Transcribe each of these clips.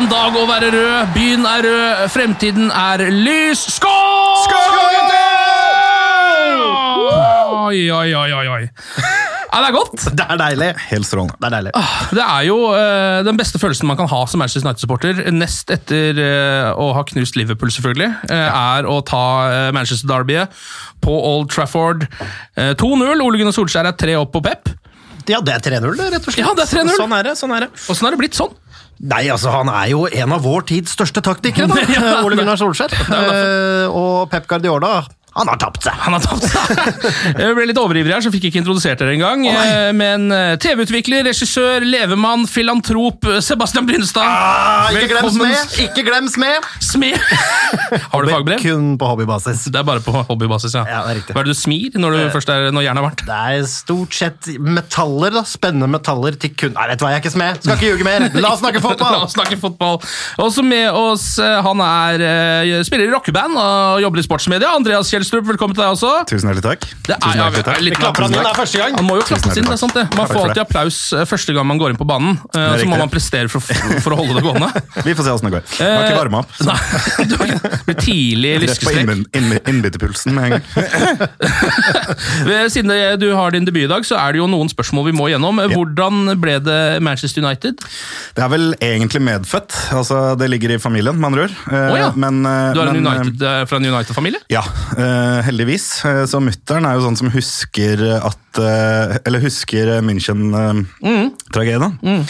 En dag å være rød. Byen er rød, fremtiden er lys. Skål! Oi, oi, oi, oi, oi. Ja, det er godt. Det er deilig. Helt strong. Det er deilig. Det er jo uh, den beste følelsen man kan ha som Manchester United-supporter, nest etter uh, å ha knust Liverpool, selvfølgelig, eh, er å ta Manchester Derbyet på Old Trafford. Eh, 2-0. Ole Gunnar Solskjær er tre opp på Pep. Ja, det er 3-0, rett og slett. Ja, det er 3-0. Sånn er det. sånn er det. Åssen har det blitt sånn? Nei, altså, han er jo en av vår tids største taktikere, da. Ole Gunnar Solskjær. Eh, og Pep Guardiola, han har tapt seg. Han har tapt seg. Jeg ble litt overivrig her, så fikk jeg ikke introdusert dere engang. Oh, Men eh, TV-utvikler, regissør, levemann, filantrop eh, Sebastian Brynstad. Ah, ikke glem. Smed! Ikke glem Smed! Smed! Har du fagbrev? Kun på hobbybasis. Det er bare på hobbybasis, ja. Ja, det er riktig. Hva er det du smir når, du først er, når jernet er varmt? Det er stort sett metaller, da. Spennende metaller til kun... Nei, vet du hva, jeg er ikke smed. Skal ikke ljuge mer. La oss snakke La fotball! oss snakke fotball. Også med oss, han er spiller i rockeband og jobber i sportsmedia. Andreas Kjelstrup, velkommen til deg også. Tusen hjertelig takk. Det er, Tusen ja, hjertelig takk. litt klapper han inn, er første gang. Han må jo klappes inn, det er sant det. Man får alltid applaus eh, første gang man går inn på banen, eh, og så må man prestere for, å- for å holde det gående. Vi får se åssen det går. Jeg har ikke varma opp. Nei, du har med tidlig lyskestrekk. innby- innby- innbytterpulsen med en gang. Siden du har din debut i dag, så er det jo noen spørsmål vi må gjennom. Hvordan ble det Manchester United? Det er vel egentlig medfødt. Altså, det ligger i familien, med andre ord. Eh, ja. Men, eh, Du er en men, eh, United, eh, fra en United-familie? Ja, eh, heldigvis. Eh, Så mutter'n er jo sånn som husker at eh, Eller husker eh, München-tragedien. Mm.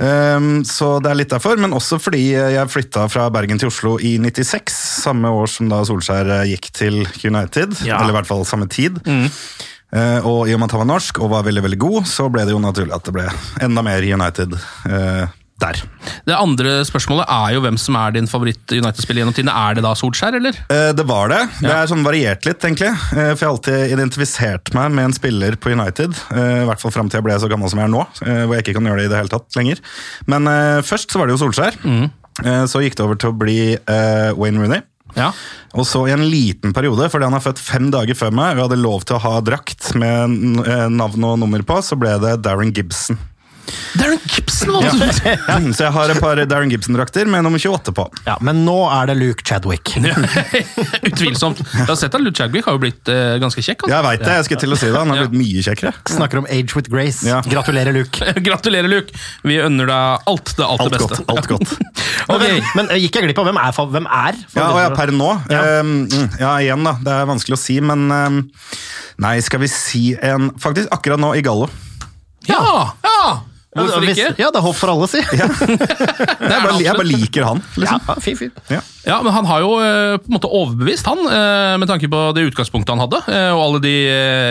Um, så det er litt derfor, men også fordi jeg flytta fra Bergen til Oslo i 96, samme år som da Solskjær eh, gikk til United. Ja. Eller i hvert fall samme tid. Mm. Eh, og i og med at han var norsk og var veldig veldig god, så ble det jo naturlig at det ble enda mer United eh, der. Det andre spørsmålet er jo hvem som er din favoritt-United-spiller gjennom tidene. Er det da Solskjær, eller? Eh, Det var det. Det er sånn variert litt, egentlig. Eh, For jeg har alltid identifisert meg med en spiller på United. eh, I hvert fall fram til jeg ble så gammel som jeg er nå, hvor jeg ikke kan gjøre det i det hele tatt lenger. Men først så var det jo Solskjær. Mm. Så gikk det over til å bli Wayne Rooney. Ja. Og så i en liten periode, fordi han er født fem dager før meg, og jeg hadde lov til å ha drakt med navn og nummer på, så ble det Darren Gibson. Darren Gibson, hva? Ja. Så jeg har et par Darren Gibson-drakter med nummer 28 på. Ja, Men nå er det Luke Chadwick. Utvilsomt. Jeg har sett at Luke Chadwick har jo blitt uh, ganske kjekk. altså. Jeg veit det, jeg skulle til å si det. Han har blitt mye kjekkere. Snakker om Age with Grace. Ja. Gratulerer, Luke. Gratulerer, Luke. Vi unner deg alt det alt, Alt det beste. godt. alt godt. okay. Men, men eh, gikk jeg glipp av hvem er, hvem er Ja, og ja, per nå. Ja. Um, mm, ja, igjen, da. Det er vanskelig å si, men um, Nei, skal vi si en Faktisk akkurat nå i Gallo. Ja! ja! Hvorfor Hvis- ikke? Ja, det er håp for alle, si. Ja, Jeg bare, jeg bare liker han. Liksom. fin fin. Ja. Ja, men Han har jo eh, på en måte overbevist, han, eh, med tanke på det utgangspunktet han hadde. eh, Og alle de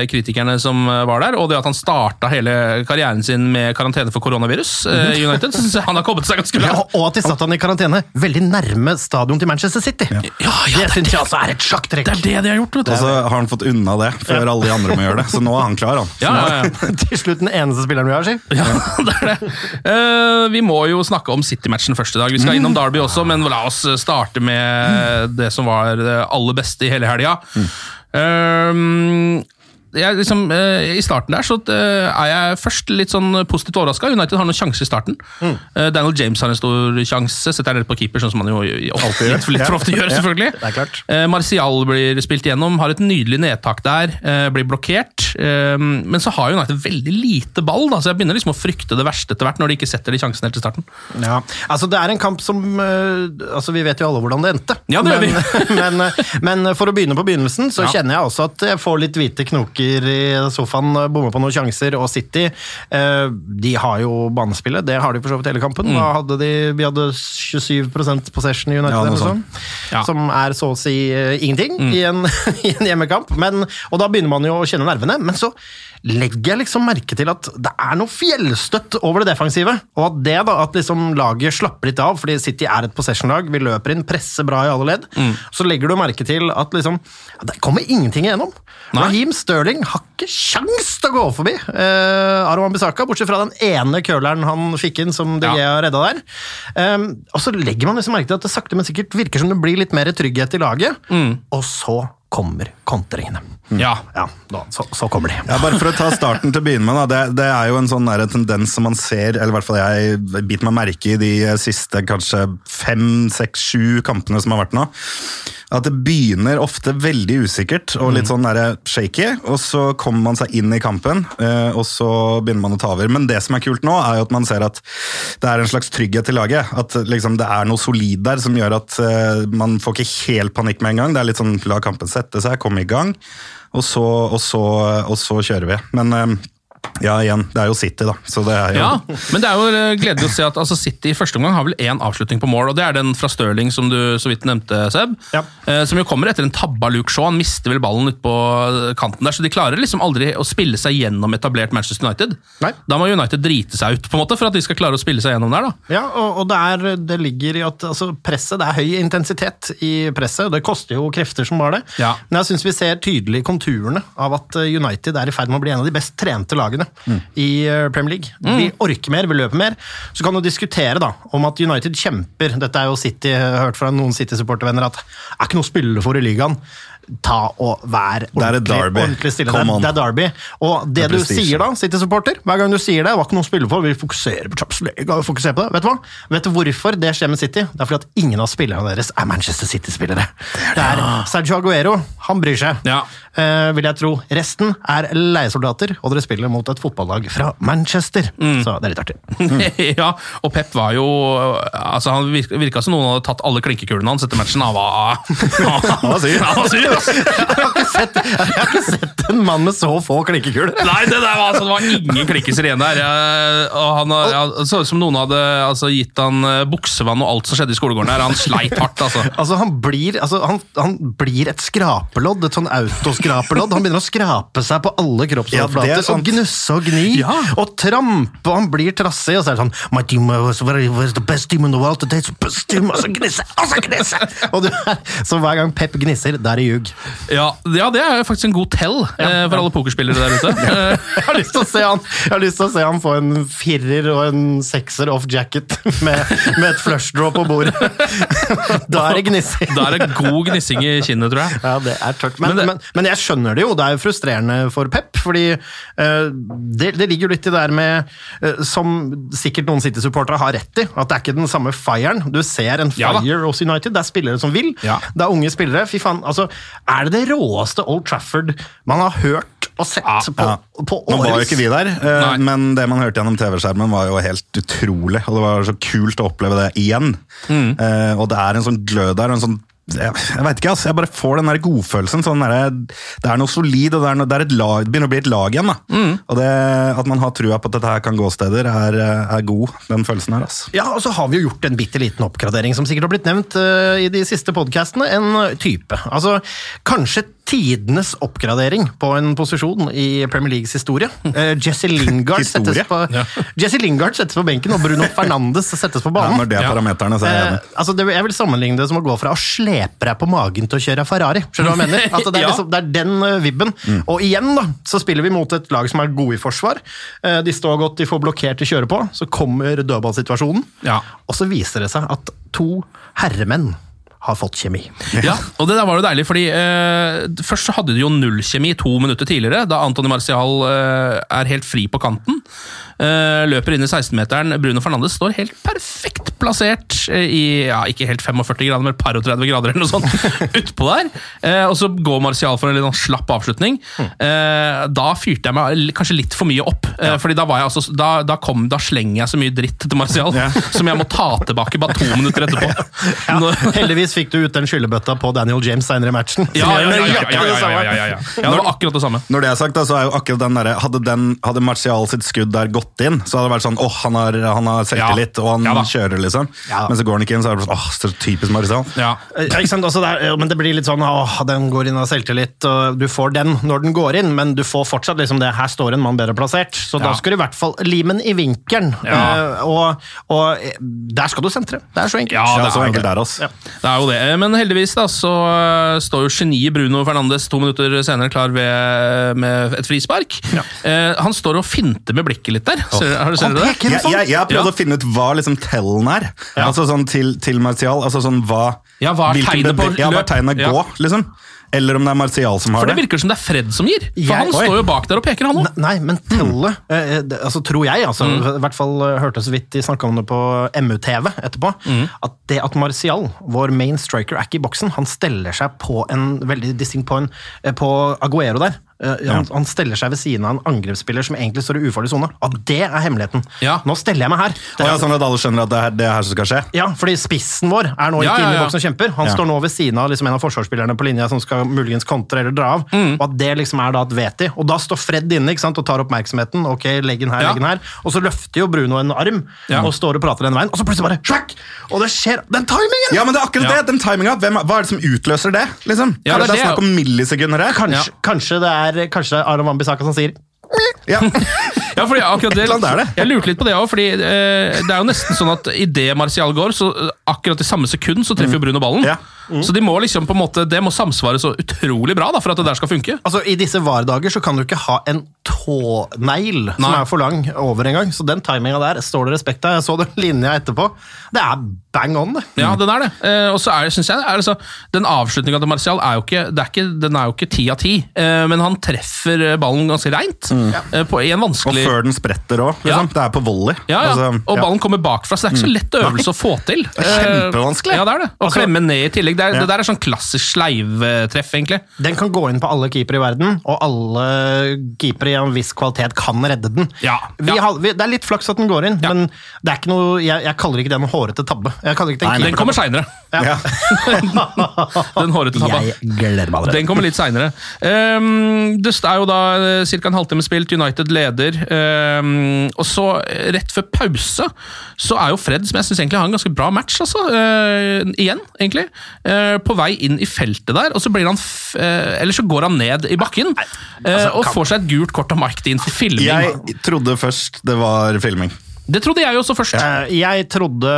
kritikerne som var der. Og det at han starta hele karrieren sin med karantene for koronavirus eh, i United. Så synes jeg han har kommet seg ganske bra. Ja, og at de satte han i karantene veldig nærme stadion til Manchester City. Ja, ja, det det, syns jeg altså er et sjakktrekk. det er det de har gjort. vet Og så har han fått unna det før alle de andre må gjøre det. Så nå er han klar, han. Ja, ja, ja. Til slutt den eneste spilleren vi har, si. Ja, er det. Uh, vi må jo snakke om City-matchen først i dag. Vi skal innom Derby også, men la oss starte med det som var det aller beste i hele helga. Eh, jeg, liksom, eh, I starten der så eh, er jeg først litt sånn positivt overraska. United har noen sjanser i starten. Eh, Daniel James har en stor sjanse. Setter ned på keeper, sånn som han jo alltid gjør. litt for ofte gjør. selvfølgelig. det klart. Eh, Martial blir spilt igjennom, har et nydelig nedtak der, blir blokkert. Men så har United veldig lite ball, da, så jeg begynner liksom å frykte det verste etter hvert når de ikke setter de sjansene helt til starten. Ja, altså Det er en kamp som altså Vi vet jo alle hvordan det endte. Ja, det men, men, men for å begynne på begynnelsen, så Ja. kjenner jeg også at jeg får litt hvite knoker i sofaen. Bommer på noen sjanser. Og City eh, de har jo banespillet, det har de for så vidt hele kampen. Mm. Hadde de, vi hadde 27% possession i United, Ja, eller sånn, Ja. som er så å si uh, ingenting Mm. i, en, i en hjemmekamp. Men, og da begynner man jo å kjenne nervene. Men så legger jeg liksom merke til at det er noe fjellstøtt over det defensive. Og at det da, at liksom laget slapper litt av, fordi City er et possession-lag, vi løper inn, presser bra i alle ledd, så legger du merke til at liksom, det kommer ingenting igjennom. Nei. Raheem Sterling har ikke sjans til å gå forbi uh, Aron Bissaka, bortsett fra den ene curleren han fikk inn som De Ja. Redda der. Um, og så legger man liksom merke til at det sakte, men sikkert virker som det blir litt mer trygghet i laget, og så kommer kontringene. Ja. Ja, da, så, så kommer de. Ja, bare for å ta starten til å begynne med, da. Det, det er jo en sånn der tendens som man ser, eller i hvert fall jeg biter meg merke i de siste kanskje fem, seks, sju kampene som har vært nå. At det begynner ofte veldig usikkert og litt sånn der shaky, og så kommer man seg inn i kampen, eh, og så begynner man å ta over. Men det som er kult nå, er jo at man ser at det er en slags trygghet i laget. At liksom, det er noe solid der som gjør at eh, man får ikke helt panikk med en gang. Det er litt sånn la kampen sette seg, komme i gang. Og så, og så, og så kjører vi. Men eh, ja, igjen, det er jo City, da. Så det er jo Ja, men det er jo eh, gledelig å se at altså, City i første omgang har vel én avslutning på mål, og det er den fra Stirling som du så vidt nevnte, Seb. Ja. Eh, som jo kommer etter en tabba Luke Shaw. Han mister vel ballen ute på eh, kanten der, så de klarer liksom aldri å spille seg gjennom etablert Manchester United. Nei. Da må United drite seg ut på en måte for at de skal klare å spille seg gjennom der. da. Ja, og, og det, er, det ligger i at altså, presset, det er høy intensitet i presset, og det koster jo krefter som bare det. Ja. Men jeg syns vi ser tydelig konturene av at United er i ferd med å bli en av de best trente lagene i eh, Premier League. Vi orker mer, vi løper mer. Så kan du diskutere da, om at United kjemper. Dette er jo City, jeg har hørt fra noen City-supportervenner at det er ikke noe å spille for i ligaen. Ta og vær ordentlig, ordentlig stille. Det er, det er derby. Og det, Det du sier da, City-supporter, hver gang du sier det, var ikke noe å spille for, vi fokuserer på Champions League, fokuserer på det. Vet du hva? Vet du hvorfor det skjer med City? Det er fordi at ingen av spillerne deres er Manchester City-spillere. Det er Sergio Aguero, han bryr seg, Ja. Eh, vil jeg tro. Resten er leiesoldater, og dere spiller mot et fotballag fra Manchester. Så det er litt artig. ja, og Pep var jo altså Han virka, virka som noen hadde tatt alle klinkekulene hans etter matchen. Han var, han var sur. Han var syr. Jeg har ikke sett, en mann med så få klinkekuler. Nei, det, der var, altså, det var ingen klikkelser igjen der. Jeg, og han, har- så ut som noen hadde altså, gitt han eh, buksevann og alt som skjedde i skolegården der. Han sleit hardt, altså. Altså, han blir, altså, han, han blir et skrapelodd, et sånn autoskrapelodd. Han begynner å skrape seg på alle er kroppsoverflater, ja, og gnusse og gni, Ja. og trampe, og han blir trassig, og så er det sånn My team was, very, was the best team in the world today, so best team, og så gnisse, og så gnisse! Og du så hver gang Pep gnisser, da er det ljug. Ja, ja, det er faktisk en god tell eh, for alle pokerspillere der ute. Jeg har lyst til å se han Jeg har lyst til å se han få en firer og en sekser off jacket med, med et flush draw på bordet. Da er det gnissing. Da er det god gnissing i kinnet, tror jeg. Ja, det er tørt. Men, Men men, det- men, jeg skjønner det jo. Det er jo frustrerende for Pep. Fordi uh, det, det ligger jo litt i det der med uh, Som sikkert noen City-supportere har rett i, at det er ikke den samme firen. Du ser en Ja fire hos United. Det er spillere som vil. Ja. Det er unge spillere. Fy faen, altså, Er det det råeste Old Trafford man har hørt og sett på, Ja. på Nå var jo ikke vi der, uh, men det man hørte gjennom TV-skjermen var jo helt utrolig. Og det var så kult å oppleve det igjen. Mm. Eh, og det er en sånn glød der, og en sånn jeg, jeg vet ikke, ass, jeg bare får den der godfølelsen. Sånn der, det er noe solid, og det, er noe, det, et lag, det begynner å bli et lag igjen. da. Mm. Og det, At man har trua på at dette her kan gå steder, er, er god, den følelsen her. ass. Ja, og så har vi jo gjort en bitte liten oppgradering, som sikkert har blitt nevnt uh, i de siste podkastene. En type. Altså, kanskje tidenes oppgradering på en posisjon i Premier Leagues historie. Eh, Jesse Lingard, Historie? settes på, Jesse Lingard settes på benken, og Bruno Fernandes settes på banen. Ja, når det er Ja. parameterne, så er jeg Eh, enig. altså det, jeg vil sammenligne det som å gå fra å slepe deg på magen til å kjøre Ferrari. Skjønner du hva jeg mener? Altså det, er Ja. liksom, det er den eh, vibben. Og igjen da, så spiller vi mot et lag som er gode i forsvar. De står godt, de får blokkert de kjører på. Så kommer dødballsituasjonen. Ja. Og så viser det seg at to herremenn har fått kjemi. Ja, og det der var jo deilig, fordi eh, først så hadde de jo null kjemi to minutter tidligere, da Antony Marcial eh, er helt fri på kanten. Eh, løper inn i 16-meteren. Bruno Fernandes står helt perfekt plassert eh, i ja, ikke helt 45 grader, men par og 30 grader eller noe sånt utpå der. Eh, og så går Martial for en litt sånn slapp avslutning. Eh, da fyrte jeg meg kanskje litt for mye opp, eh, fordi da, var jeg altså, da, da, kom, da slenger jeg så mye dritt til Martial som jeg må ta tilbake bare to minutter etterpå. Ja, Heldigvis fikk du ut den skyllebøtta på Daniel James senere i matchen. ja, ja, ja, ja, ja, ja, det var akkurat det samme. Når det er sagt, så er jo akkurat den der, hadde, den, hadde Martial sitt skudd der gått inn, så hadde det vært sånn åh, han har, han har selvtillit, og han Ja kjører, liksom. Ja. Men så går han ikke inn, så er det sånn åh, så typisk Martial. Ja. Ja? Altså men det blir litt sånn åh, den går inn av selvtillit, og du får den når den går inn, men du får fortsatt liksom det her står en mann bedre plassert, så da skal du i hvert fall limen i vinkelen, Ja. eh, og, og eh, der skal du sentre. Det er så enkelt. Ja, Ja, det er så enkelt der, altså. Det er jo det. Men heldigvis da, så står jo geniet Bruno Fernandes to minutter senere klar ved, med et frispark. Eh, han står og finter med blikket litt der. Har du sett det? Jeg, jeg, jeg har prøvd Ja. å finne ut hva liksom tellen er. Altså sånn til, til Martial. Altså sånn hva Ja, hva er tegnet på løp? Ja, hva er tegnet Ja. gå, liksom? Eller om det er Martial som har det. For det virker som det er Fred som gir. For Jeg- han står jo bak der og peker, han òg. Nei, men tellet eh, det- altså, Tror jeg, altså, Mm. i hvert fall eh, hørte så vidt de snakka om det på MUTV etterpå, Mm. at det at Martial, vår main striker, er ikke i boksen, han steller seg på en veldig distinkt på, en, eh, på Aguero der. Eh, Han, han steller seg ved siden av en angrepsspiller som egentlig står i ufarlig sone. At det er hemmeligheten. Ja. Nå steller jeg meg her. Og ja, sånn at alle skjønner at det er det er her som skal skje. Ja, fordi spissen vår er nå ikke ja, inne i boksen og kjemper. Han står nå ved siden av liksom en av forsvarsspillerne på linja som skal muligens kontre eller dra av. Mm. Og at det liksom er da et veti. Og da står Fred inne ikke sant, og tar oppmerksomheten. ok, legg den her, legg den her. Og så løfter jo Bruno en arm og står og prater den veien, og så plutselig bare sjakk! Og det skjer Den timingen! Ja, men det er akkurat det! Den timinga. Hva er det som utløser det? liksom? Ja, er det det, er det er snakk om millisekunder her. Kanskje, kanskje det er kanskje det er Aron Wambisaka som sier Ja. Ja, fordi akkurat det, er det. Jeg lurte litt på det òg, fordi eh, det er jo nesten sånn at idet Martial går, så eh, akkurat i samme sekund så treffer jo Bruno ballen. Ja. Så de må liksom på en måte, det må samsvare så utrolig bra da, for at det der skal funke. Altså, I disse VAR-dager så kan du ikke ha en tånegl som er for lang over en gang. Så den timinga der står det respekt av. Jeg så den linja etterpå. Det er bang on, det. Ja, den er det. Eh, og så er, synes jeg, er det så, Den avslutninga til Martial er jo ikke, det er ikke, den er jo ikke ti av ti, eh, men han treffer eh, ballen ganske reint. eh, på, I en Og før den spretter òg. Ja. Liksom. Det er på volley. ja, ja. Altså, og ja. ballen kommer bakfra, så det er ikke så lett øvelse å få til. er kjempevanskelig. Eh, Ja, det er det. Og klemme ned i tillegg. Det, er, Ja. det der er sånn klassisk sleivtreff, egentlig. Den kan gå inn på alle keepere i verden, og alle keepere i en viss kvalitet kan redde den. Ja, Vi ja. har, vi, det er litt flaks at den går inn, Ja. men det er ikke noe, jeg, jeg kaller ikke det en hårete tabbe. Jeg kaller ikke det en Nei, Den kommer seinere. Ja. Den hårete tabba. Jeg gleder meg allerede. Den kommer litt seinere. Um, det er jo da ca. en halvtime spilt, United leder. Um, og så, eh, rett før pause, så er jo Fred, som jeg syns egentlig har en ganske bra match, altså. Uh, igjen, egentlig. Uh, på vei inn i feltet der, og så blir han uh, Eller så går han ned i bakken altså, og får seg et gult kort av Mike Dean for filming. Jeg trodde først det var filming. Det trodde jeg også først. Eh, Jeg trodde,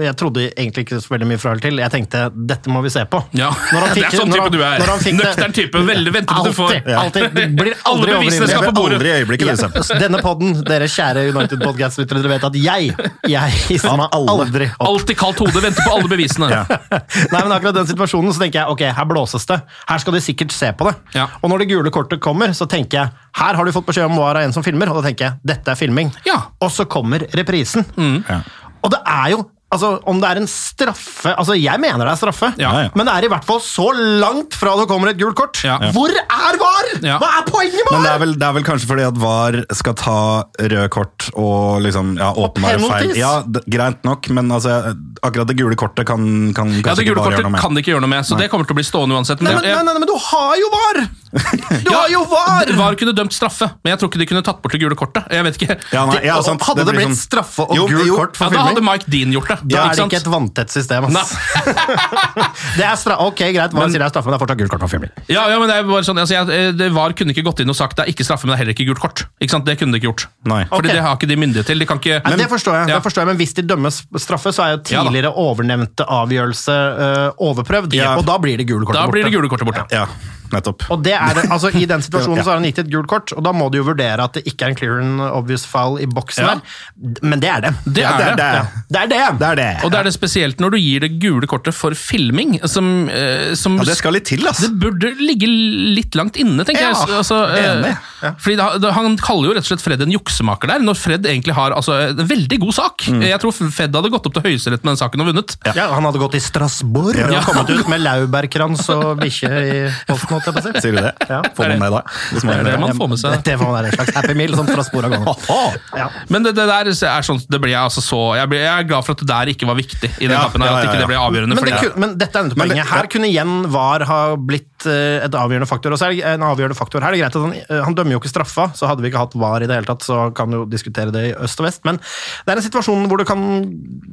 jeg trodde egentlig ikke så veldig mye fra eller til. Jeg tenkte dette må vi se på. Ja, Når han Det er sånn type du er. han Nøktern type. Veldig venter du får Alltid, blir Alle aldri bevisene overivrig. skal på bordet. aldri i øyeblikket. Ja, denne podden, dere kjære United Podcast-lyttere, dere vet at jeg, jeg hisser meg aldri opp. Alltid kaldt hode, venter på alle bevisene. Ja. Nei, men akkurat den situasjonen så tenker jeg, ok, her blåses det. Her skal de sikkert se på det. Ja. Og når det gule kortet kommer, så tenker jeg, her har du fått beskjed om hva er en som filmer, og da tenker jeg, dette er filming. Ja. Og så kommer reprisen. Ja. Og det er jo, altså om det er en straffe, altså jeg mener det er straffe, Ja, ja. men det er i hvert fall så langt fra det kommer et gult kort. Ja. Ja. Hvor er VAR? Ja. Hva er poenget med Men det er, vel, det er vel kanskje fordi at VAR skal ta rød kort og liksom, ja, åpenbare feil. Ja, d- greit nok, men altså, akkurat det gule kortet kan, kan Ja, kanskje Det ikke gule bare gjøre kortet noe med. kan de ikke gjøre noe med, så Nei. det kommer til å bli stående uansett. Nei, Men men, jeg- nei, nei, men du har jo VAR! Du har jo VAR! VAR kunne dømt straffe, men jeg tror ikke de kunne tatt bort det gule kortet. Jeg vet ikke. Ja, nei, ja, Og- sant. Hadde det blitt sånn- straffe og Jo, gult jo. kort for Ja, da hadde Mike Dean gjort det. Da er det ikke et vanntett system. Ass. det er stra ok, greit, VAR sier det er straffe, men det er fortsatt gult kort for. Ja, ja, men det er bare sånn, altså, jeg, det VAR kunne ikke gått inn og sagt det er ikke straffe, men det er heller ikke gult kort. Ikke sant? Det kunne de ikke gjort. Nei. Fordi okay. det har ikke de myndighet til. De kan ikke Nei, det, forstår jeg, Ja. det forstår jeg, men hvis de dømmer straffe, så er jo Ja tidligere overnevnte avgjørelse uh, overprøvd, Ja. og da blir det gule kortet borte. Da blir det gule kortet borte. Ja, nettopp. Og det er altså I den situasjonen Ja. så har han gitt et gult kort, og da må du jo vurdere at det ikke er en clear and obvious foul i boksen Ja. Men det er det. Det Ja, er det. det. Ja, det er det! Det er det. Og det er det spesielt når du gir det gule kortet for filming, som, eh, som Ja, det skal litt til, ass. Det burde ligge litt langt inne, tenker Ja, jeg. Altså, eh, enig. Fordi da, da, Han kaller jo rett og slett Fred en juksemaker der, når Fred egentlig har altså, en veldig god sak. Mm. Jeg tror Fred hadde gått opp til Høyesterett med den saken og vunnet. Ja, Han hadde gått i Strasbourg Ja. og kommet ut med laurbærkrans og bikkje i hoften. Holdt jeg på å si. Sier du det? Ja. Få den med deg. Hvis Det er det man får med seg. Det får være en slags happy meal som fra spor av gangen. Ja. Men det, det der er sånn, det blir jeg altså så jeg, blir, jeg er glad for at det der ikke var viktig i den Ja, kampen. her, ja, At ja, ikke det ble avgjørende. Men, det men dette er det- poenget. Her kunne igjen VAR ha blitt eh, et avgjørende faktor. Og så er det en avgjørende faktor her. Det er greit at han, eh, han dømmer jo ikke straffa, så hadde vi ikke hatt VAR i det hele tatt, så kan jo diskutere det i øst og vest. Men det er en situasjon hvor du kan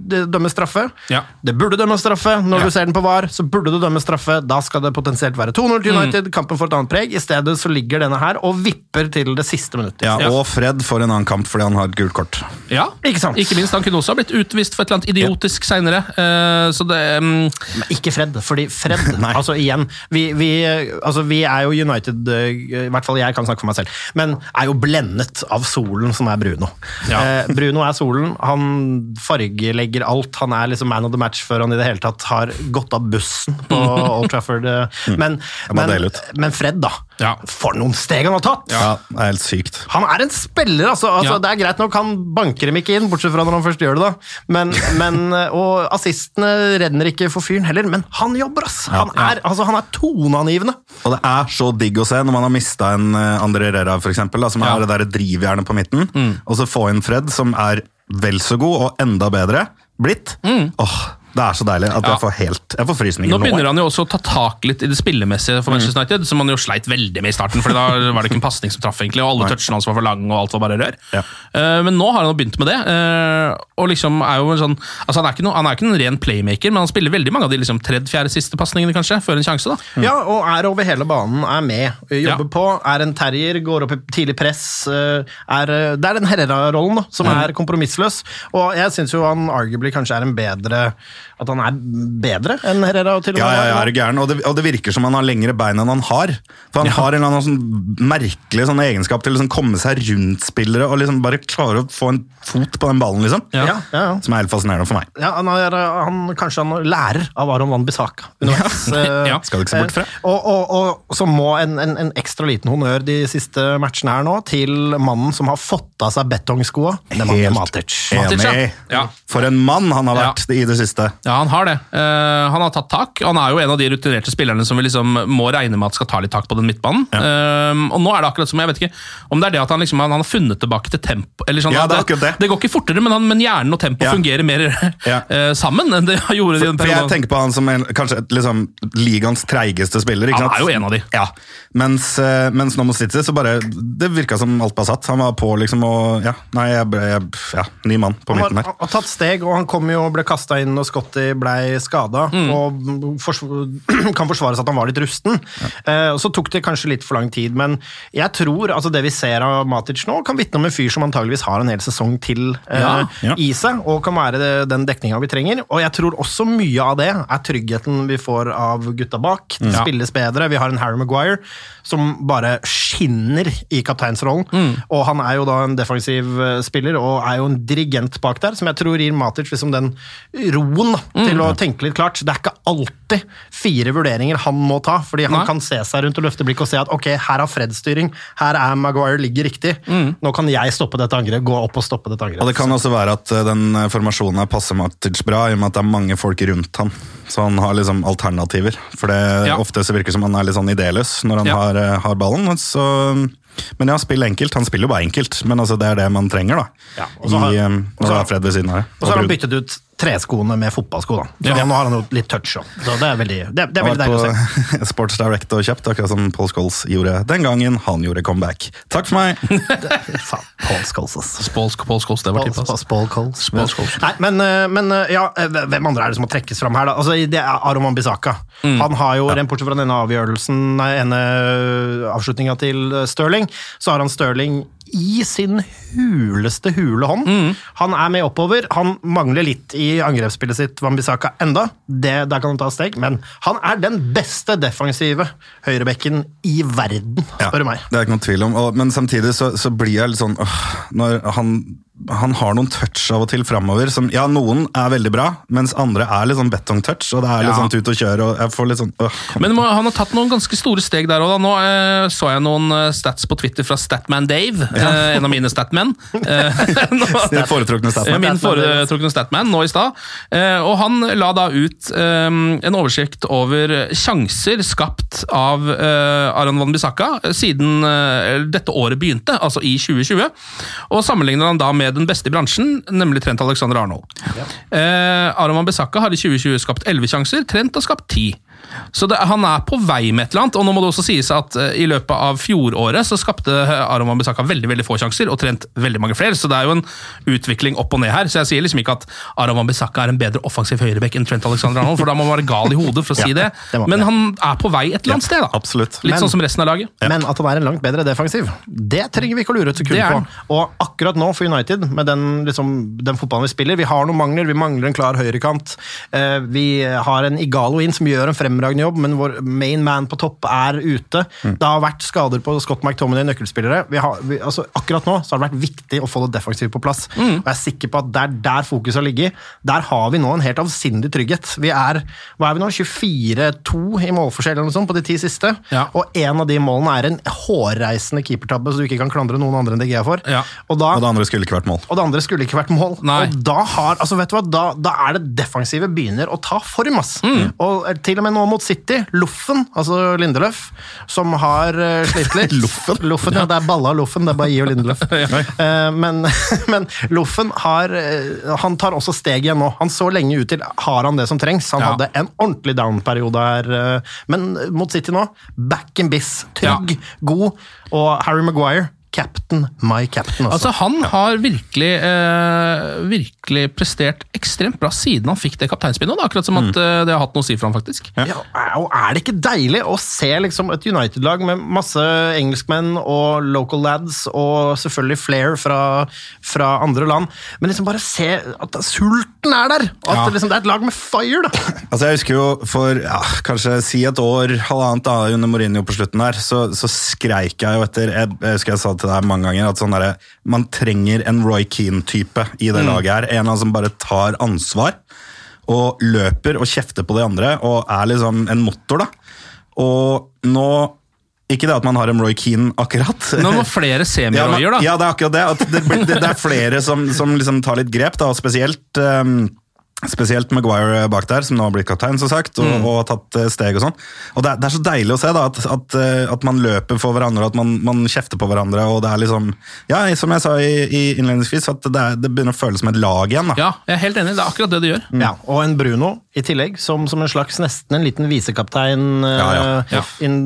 dømme straffe. Ja. Det burde dømmes straffe. Når Ja. du ser den på VAR, så burde du dømme straffe. Da skal det potensielt være 2-0 til United. Kampen får et annet preg. I stedet så ligger denne her og vipper til det siste minuttet. Ja, Ja. Og Fred får en annen kamp fordi han har et gult kort. ja, Ikke sant? Ikke minst, han kunne også ha blitt utvist for et eller annet idiotisk seinere. så det mm, Men ikke Fred, fordi Fred altså igjen, vi, vi, altså vi er jo United, eh, i hvert fall jeg kan snakke for meg selv, men er jo blendet av solen som er Bruno. Ja. Eh, Bruno er solen, han fargelegger alt, han er liksom man of the match før han i det hele tatt har gått av bussen på Old Trafford. eh. Men, mm. men, ut. men Fred da, Ja. for noen steg han har tatt! Ja, det er helt sykt. Han er en spiller, altså. altså Ja. Det er greit nok, han banker dem ikke inn, bortsett fra når han først gjør det, da. Men, men, og assistene renner ikke for fyren heller, men han jobber, ass! Han er, altså, han er toneangivende. Og det er så digg å se når man har mista en eh, André Rera, for eksempel, da, som Ja. er det der drivjernet på midten, og så få inn Fred, som er vel så god og enda bedre blitt. Åh, det er så deilig at Ja. jeg får helt Jeg får frysninger Nå nå. begynner han jo også å ta tak litt i det spillemessige for Manchester United, som han jo sleit veldig med i starten, for da var det ikke en pasning som traff, egentlig, og alle touchene hans var for lange, og alt var bare rør. Ja. Uh, men nå har han jo begynt med det, uh, og liksom er jo en sånn altså Han er ikke, no, han er ikke en ren playmaker, men han spiller veldig mange av de liksom tredje, fjerde, siste pasningene, kanskje, før en sjanse, da. Ja, og er over hele banen, er med, jobber Ja. på, er en terrier, går opp i tidlig press. eh, Er, eh, det er den Herrera-rollen da, som er kompromissløs, og jeg syns jo han arguably kanskje er en bedre At han er bedre enn Herrera til og Ja, med. ja, ja, er gæren? Og det, og det virker som han har lengre bein enn han har. For han har en eller annen sånn merkelig sånn egenskap til å liksom komme seg rundt spillere og liksom bare klare å få en fot på den ballen, liksom. Ja, ja, ja. Som er helt fascinerende for meg. Ja, han er, han, kanskje han lærer av Aron Van Bissaka. underveis. Eh, Ja, skal du ikke se bort fra. eh, Og, og, og så må en, en, en ekstra liten honnør de siste matchene her nå til mannen som har fått av seg betongskoa, Helt Matic. Matic, ja. Ja. For en mann han har Ja. vært i det siste. Ja, han har det. Uh, han har tatt tak. Han er jo en av de rutinerte spillerne som vi liksom må regne med at skal ta litt tak på den midtbanen. Eh, og nå er det akkurat som, jeg vet ikke om det er det at han liksom han, han har funnet tilbake til tempo. Eller sånn, Ja, det er akkurat det. det går ikke fortere, men, han, men hjernen og tempo Ja. fungerer mer Ja. eh, sammen enn det gjorde i For, perioden. for jeg tenker på han som en, kanskje liksom, ligaens treigeste spiller. Ikke Han er jo en av de. Ja, mens, uh, mens nå mot City så bare Det virka som alt var satt. Han var på liksom og Ja, nei, jeg, jeg, ja ny mann på midten her. Han har tatt steg, og han kom jo og ble kasta inn når Scotty blei skada. Mm. Og forsv kan forsvares at han var litt rusten. Eh, og Så tok det kanskje litt for lang tid, men jeg tror altså det vi ser av Matic nå, kan vitne om en fyr som antageligvis har en hel sesong til eh, Ja, ja. i seg, og kan være det, den dekninga vi trenger. Og jeg tror også mye av det er tryggheten vi får av gutta bak. Det Ja. spilles bedre. Vi har en Harry Maguire som bare skinner i kapteinsrollen. Og han er jo da en defensiv eh, spiller og er jo en dirigent bak der, som jeg tror gir Matic liksom den roen til å tenke litt klart. Det er ikke alltid fire vurderinger han må ta, fordi han Nei. kan se seg rundt og løfte blikk og se at ok, her har Fred styring, her er Maguire ligger riktig. Nå kan jeg stoppe dette angrepet, gå opp og stoppe dette angrepet. Og det kan også være at eh, den eh, formasjonen her passer Matic bra, i og med at det er mange folk rundt han. Så han har liksom alternativer. For det Ja. ofte så virker det som han er litt sånn idéløs når han Ja. har, eh, har ballen. Så, men ja, spill enkelt. Han spiller jo bare enkelt, men altså det er det man trenger, da. Ja, og så har- I, um, og når så har- er Fred ved siden av det. Og så har han byttet ut treskoene med fotballsko. da. Så Ja. Nå har han jo litt touch òg, så det er veldig, det, det er veldig deilig å se. Sports Direct og kjøpt, akkurat som Paul Scholes gjorde den gangen han gjorde comeback. Takk for meg! Faen, Paul Scholes, ass. Spolsk Paul Scholes, det var typen. Paul Scholes. Nei, men, eh, men eh, ja, eh, hvem andre er det som må trekkes fram her, da? Altså, det er Aroman Bissaka. Mm. Han har jo, rent bortsett fra denne avgjørelsen, nei, ene avslutninga til Stirling, så har han Stirling i sin huleste hule hånd. Mm. Han er med oppover. Han mangler litt i angrepsspillet sitt, Wambisaka, enda. Det, der kan han ta steg, men han er den beste defensive høyrebekken i verden, spør du meg. Det er ikke noen tvil om, men samtidig så, så blir jeg litt sånn øh, Når han, han har noen touch av og til framover som Ja, noen er veldig bra, mens andre er litt sånn betongtouch, og det er litt Ja. sånn tut og kjør, og jeg får litt sånn øh, Men må- han har tatt noen ganske store steg der òg. Nå eh, så jeg noen eh, stats på Twitter fra Statman Dave, eh, en av mine statmen. Eh, nå- Din foretrukne Ja, statman. min foretrukne statman nå i stad. Eh, og han la da ut eh, en oversikt over sjanser skapt av eh, Aron Van Bissaka siden eh, dette året begynte, altså i 2020. Og sammenligner han da med den beste i bransjen, nemlig Trent Alexander Arnold. Eh, Aron Besakka har i 2020 skapt 11 sjanser, Trent har skapt 10. Så det, han er på vei med et eller annet, og nå må det også sies at uh, i løpet av fjoråret så skapte Aron Wambisaka Bissaka veldig veldig få sjanser, og Trent veldig mange flere, så det er jo en utvikling opp og ned her. Så jeg sier liksom ikke at Aron Wambisaka Bissaka er en bedre offensiv høyrebekk enn Trent Alexander Arnold, for da må man være gal i hodet for å si det. det må- Men han er på vei et eller annet sted, da. Absolutt. Litt Men- sånn som resten av laget. Men at han er en langt bedre defensiv, det trenger vi ikke å lure et sekund på. Og akkurat nå for United, med den, liksom, den fotballen vi spiller, vi har noen mangler. Vi mangler en klar høyrekant. Uh, vi har en Igalo inn som gjør en fremragende jobb, men vår main man på topp er ute. Det har vært skader på Scott McTominay, nøkkelspillere. Vi har, vi, altså, akkurat nå så har det vært viktig å få det defensive på plass. Og jeg er sikker på at det er der fokuset har ligget. Der har vi nå en helt avsindig trygghet. Vi er hva er vi nå, 24-2 i målforskjell eller noe sånt på de ti siste. Ja. Og en av de målene er en hårreisende keepertabbe, så du ikke kan klandre noen andre enn DG for. Ja. Og, da, Og det andre skulle ikke vært mål. og det andre skulle ikke vært mål. Nei. Og da har, altså vet du hva, da, da er det defensive begynner å ta form, ass. Mm. Og til og med nå mot City, Loffen, altså Lindeløf, som har uh, slitt litt. Loffen? Loffen, ja. Det er balla Loffen, det er gi og Lindeløf. Eh, men, men Loffen har eh, Han tar også steg igjen nå. Han så lenge ut til har han det som trengs. Han Ja. hadde en ordentlig down-periode her, eh, men mot City nå, back in biss. Trygg, god, og Harry Maguire, captain, my captain. Altså, han har virkelig, eh, virkelig prestert ekstremt bra siden han fikk det kapteinspinnet. Akkurat som at eh, det har hatt noe å si for ham, faktisk. Ja, og Er det ikke deilig å se liksom et United-lag med masse engelskmenn og local lads, og selvfølgelig Flair fra, fra andre land, men liksom bare se at det er der! Og at Ja. det, liksom, det er et lag med fire, da! Altså Jeg husker jo for ja, kanskje si et år, halvannet da, under Mourinho på slutten der, så, så skreik jeg jo etter Jeg, jeg husker jeg sa til deg mange ganger, at sånn der, man trenger en Roy Keane-type i det laget her. En av dem som bare tar ansvar og løper og kjefter på de andre og er liksom en motor, da. Og nå Ikke det at man har en Roy Keane, akkurat. Nå må flere Ja, semi-royer, men- da. Ja, det er akkurat det. At det, blir- det, det er flere som, som liksom tar litt grep, da, og spesielt um, Spesielt Maguire bak der, som nå har blitt kaptein, som sagt, og, og har tatt eh, steg og sånn. Og det er, det er så deilig å se da, at, at, eh, at man løper for hverandre, og at man, man kjefter på hverandre, og det er liksom Ja, som jeg sa i, i innledningsvis, at det, er, det begynner å føles som et lag igjen. da. Ja, jeg er helt enig. Det er akkurat det det gjør. Ja, og en Bruno i tillegg, som, som en slags nesten en liten visekaptein. eh, Ja, ja. Ja.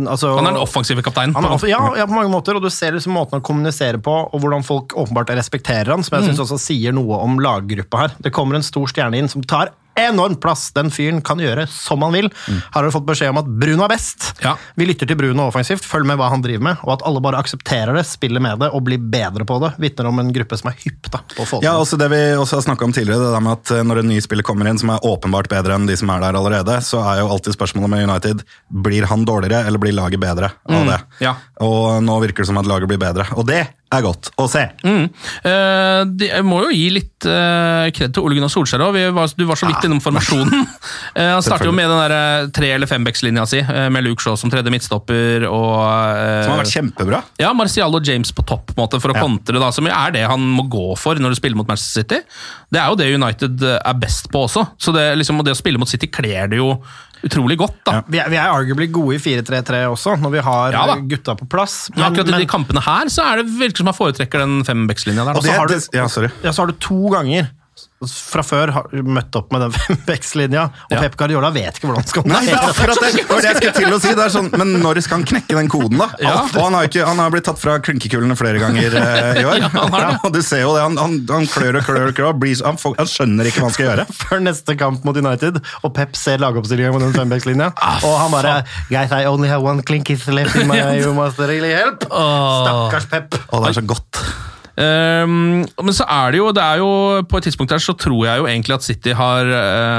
altså- Han er den offensive kapteinen. Han er, ja, ja, på mange måter, og du ser liksom måten han kommuniserer på, og hvordan folk åpenbart respekterer han, som jeg synes også sier noe om laggruppa her. Det kommer en stor stjerne inn som tar enormt plass. Den fyren kan gjøre som han vil. Her har du fått beskjed om at Bruno er best. Ja. Vi lytter til Bruno offensivt, følg med hva han driver med, og at alle bare aksepterer det, spiller med det og blir bedre på det, vitner om en gruppe som er hypp da, på å få det. Ja, også Det vi også har snakket om tidligere, det der med at eh, når en ny spiller kommer inn som er åpenbart bedre enn de som er der allerede, så er jo alltid spørsmålet med United blir han dårligere eller blir laget bedre av det. ja. Og nå virker det som at laget blir bedre, og det er godt å se. Mm. Eh, de, jeg må jo gi litt eh, kred til Ole Gunnar Solskjær òg. Du var så vidt innom formasjonen. Eh, han starter jo med den der eh, tre- eller fembeckslinja si, eh, med Luke Shaw som tredje midtstopper og eh, Som har vært kjempebra. Ja, Marcial og James på topp måte, for å Ja. kontre, da, som er det han må gå for når du spiller mot Manchester City. Det er jo det United er best på også. Så det, liksom, det å spille mot City kler det jo utrolig godt. da. Vi er, vi er arguably gode i 4-3-3 også, når vi har Ja gutta på plass. Men akkurat i de kampene her så er det virker som man foretrekker den fembackslinja der. Og da. har du- ja. Ja, så har du to ganger fra før har møtt opp med den vekstlinja, og Ja. Pep Guardiola vet ikke hvordan han skal Nei, det er akkurat det! Det jeg skulle til å si. Det er sånn, men når skal han knekke den koden, da? Ja. Og han har, ikke, han har blitt tatt fra klinkekulene flere ganger eh, i år. Ja, og du ser jo det, han, han, han klør og klør og klør. Blir, han, får, han skjønner ikke hva han skal gjøre. før neste kamp mot United, og Pep ser lagoppstillinga med den fembekslinja, Ah, og han bare Guys, I only have one clinkies left in my You must really help. Stakkars Pep. Og det er så godt. Ehm, men så er det jo, det er jo På et tidspunkt her så tror jeg jo egentlig at City har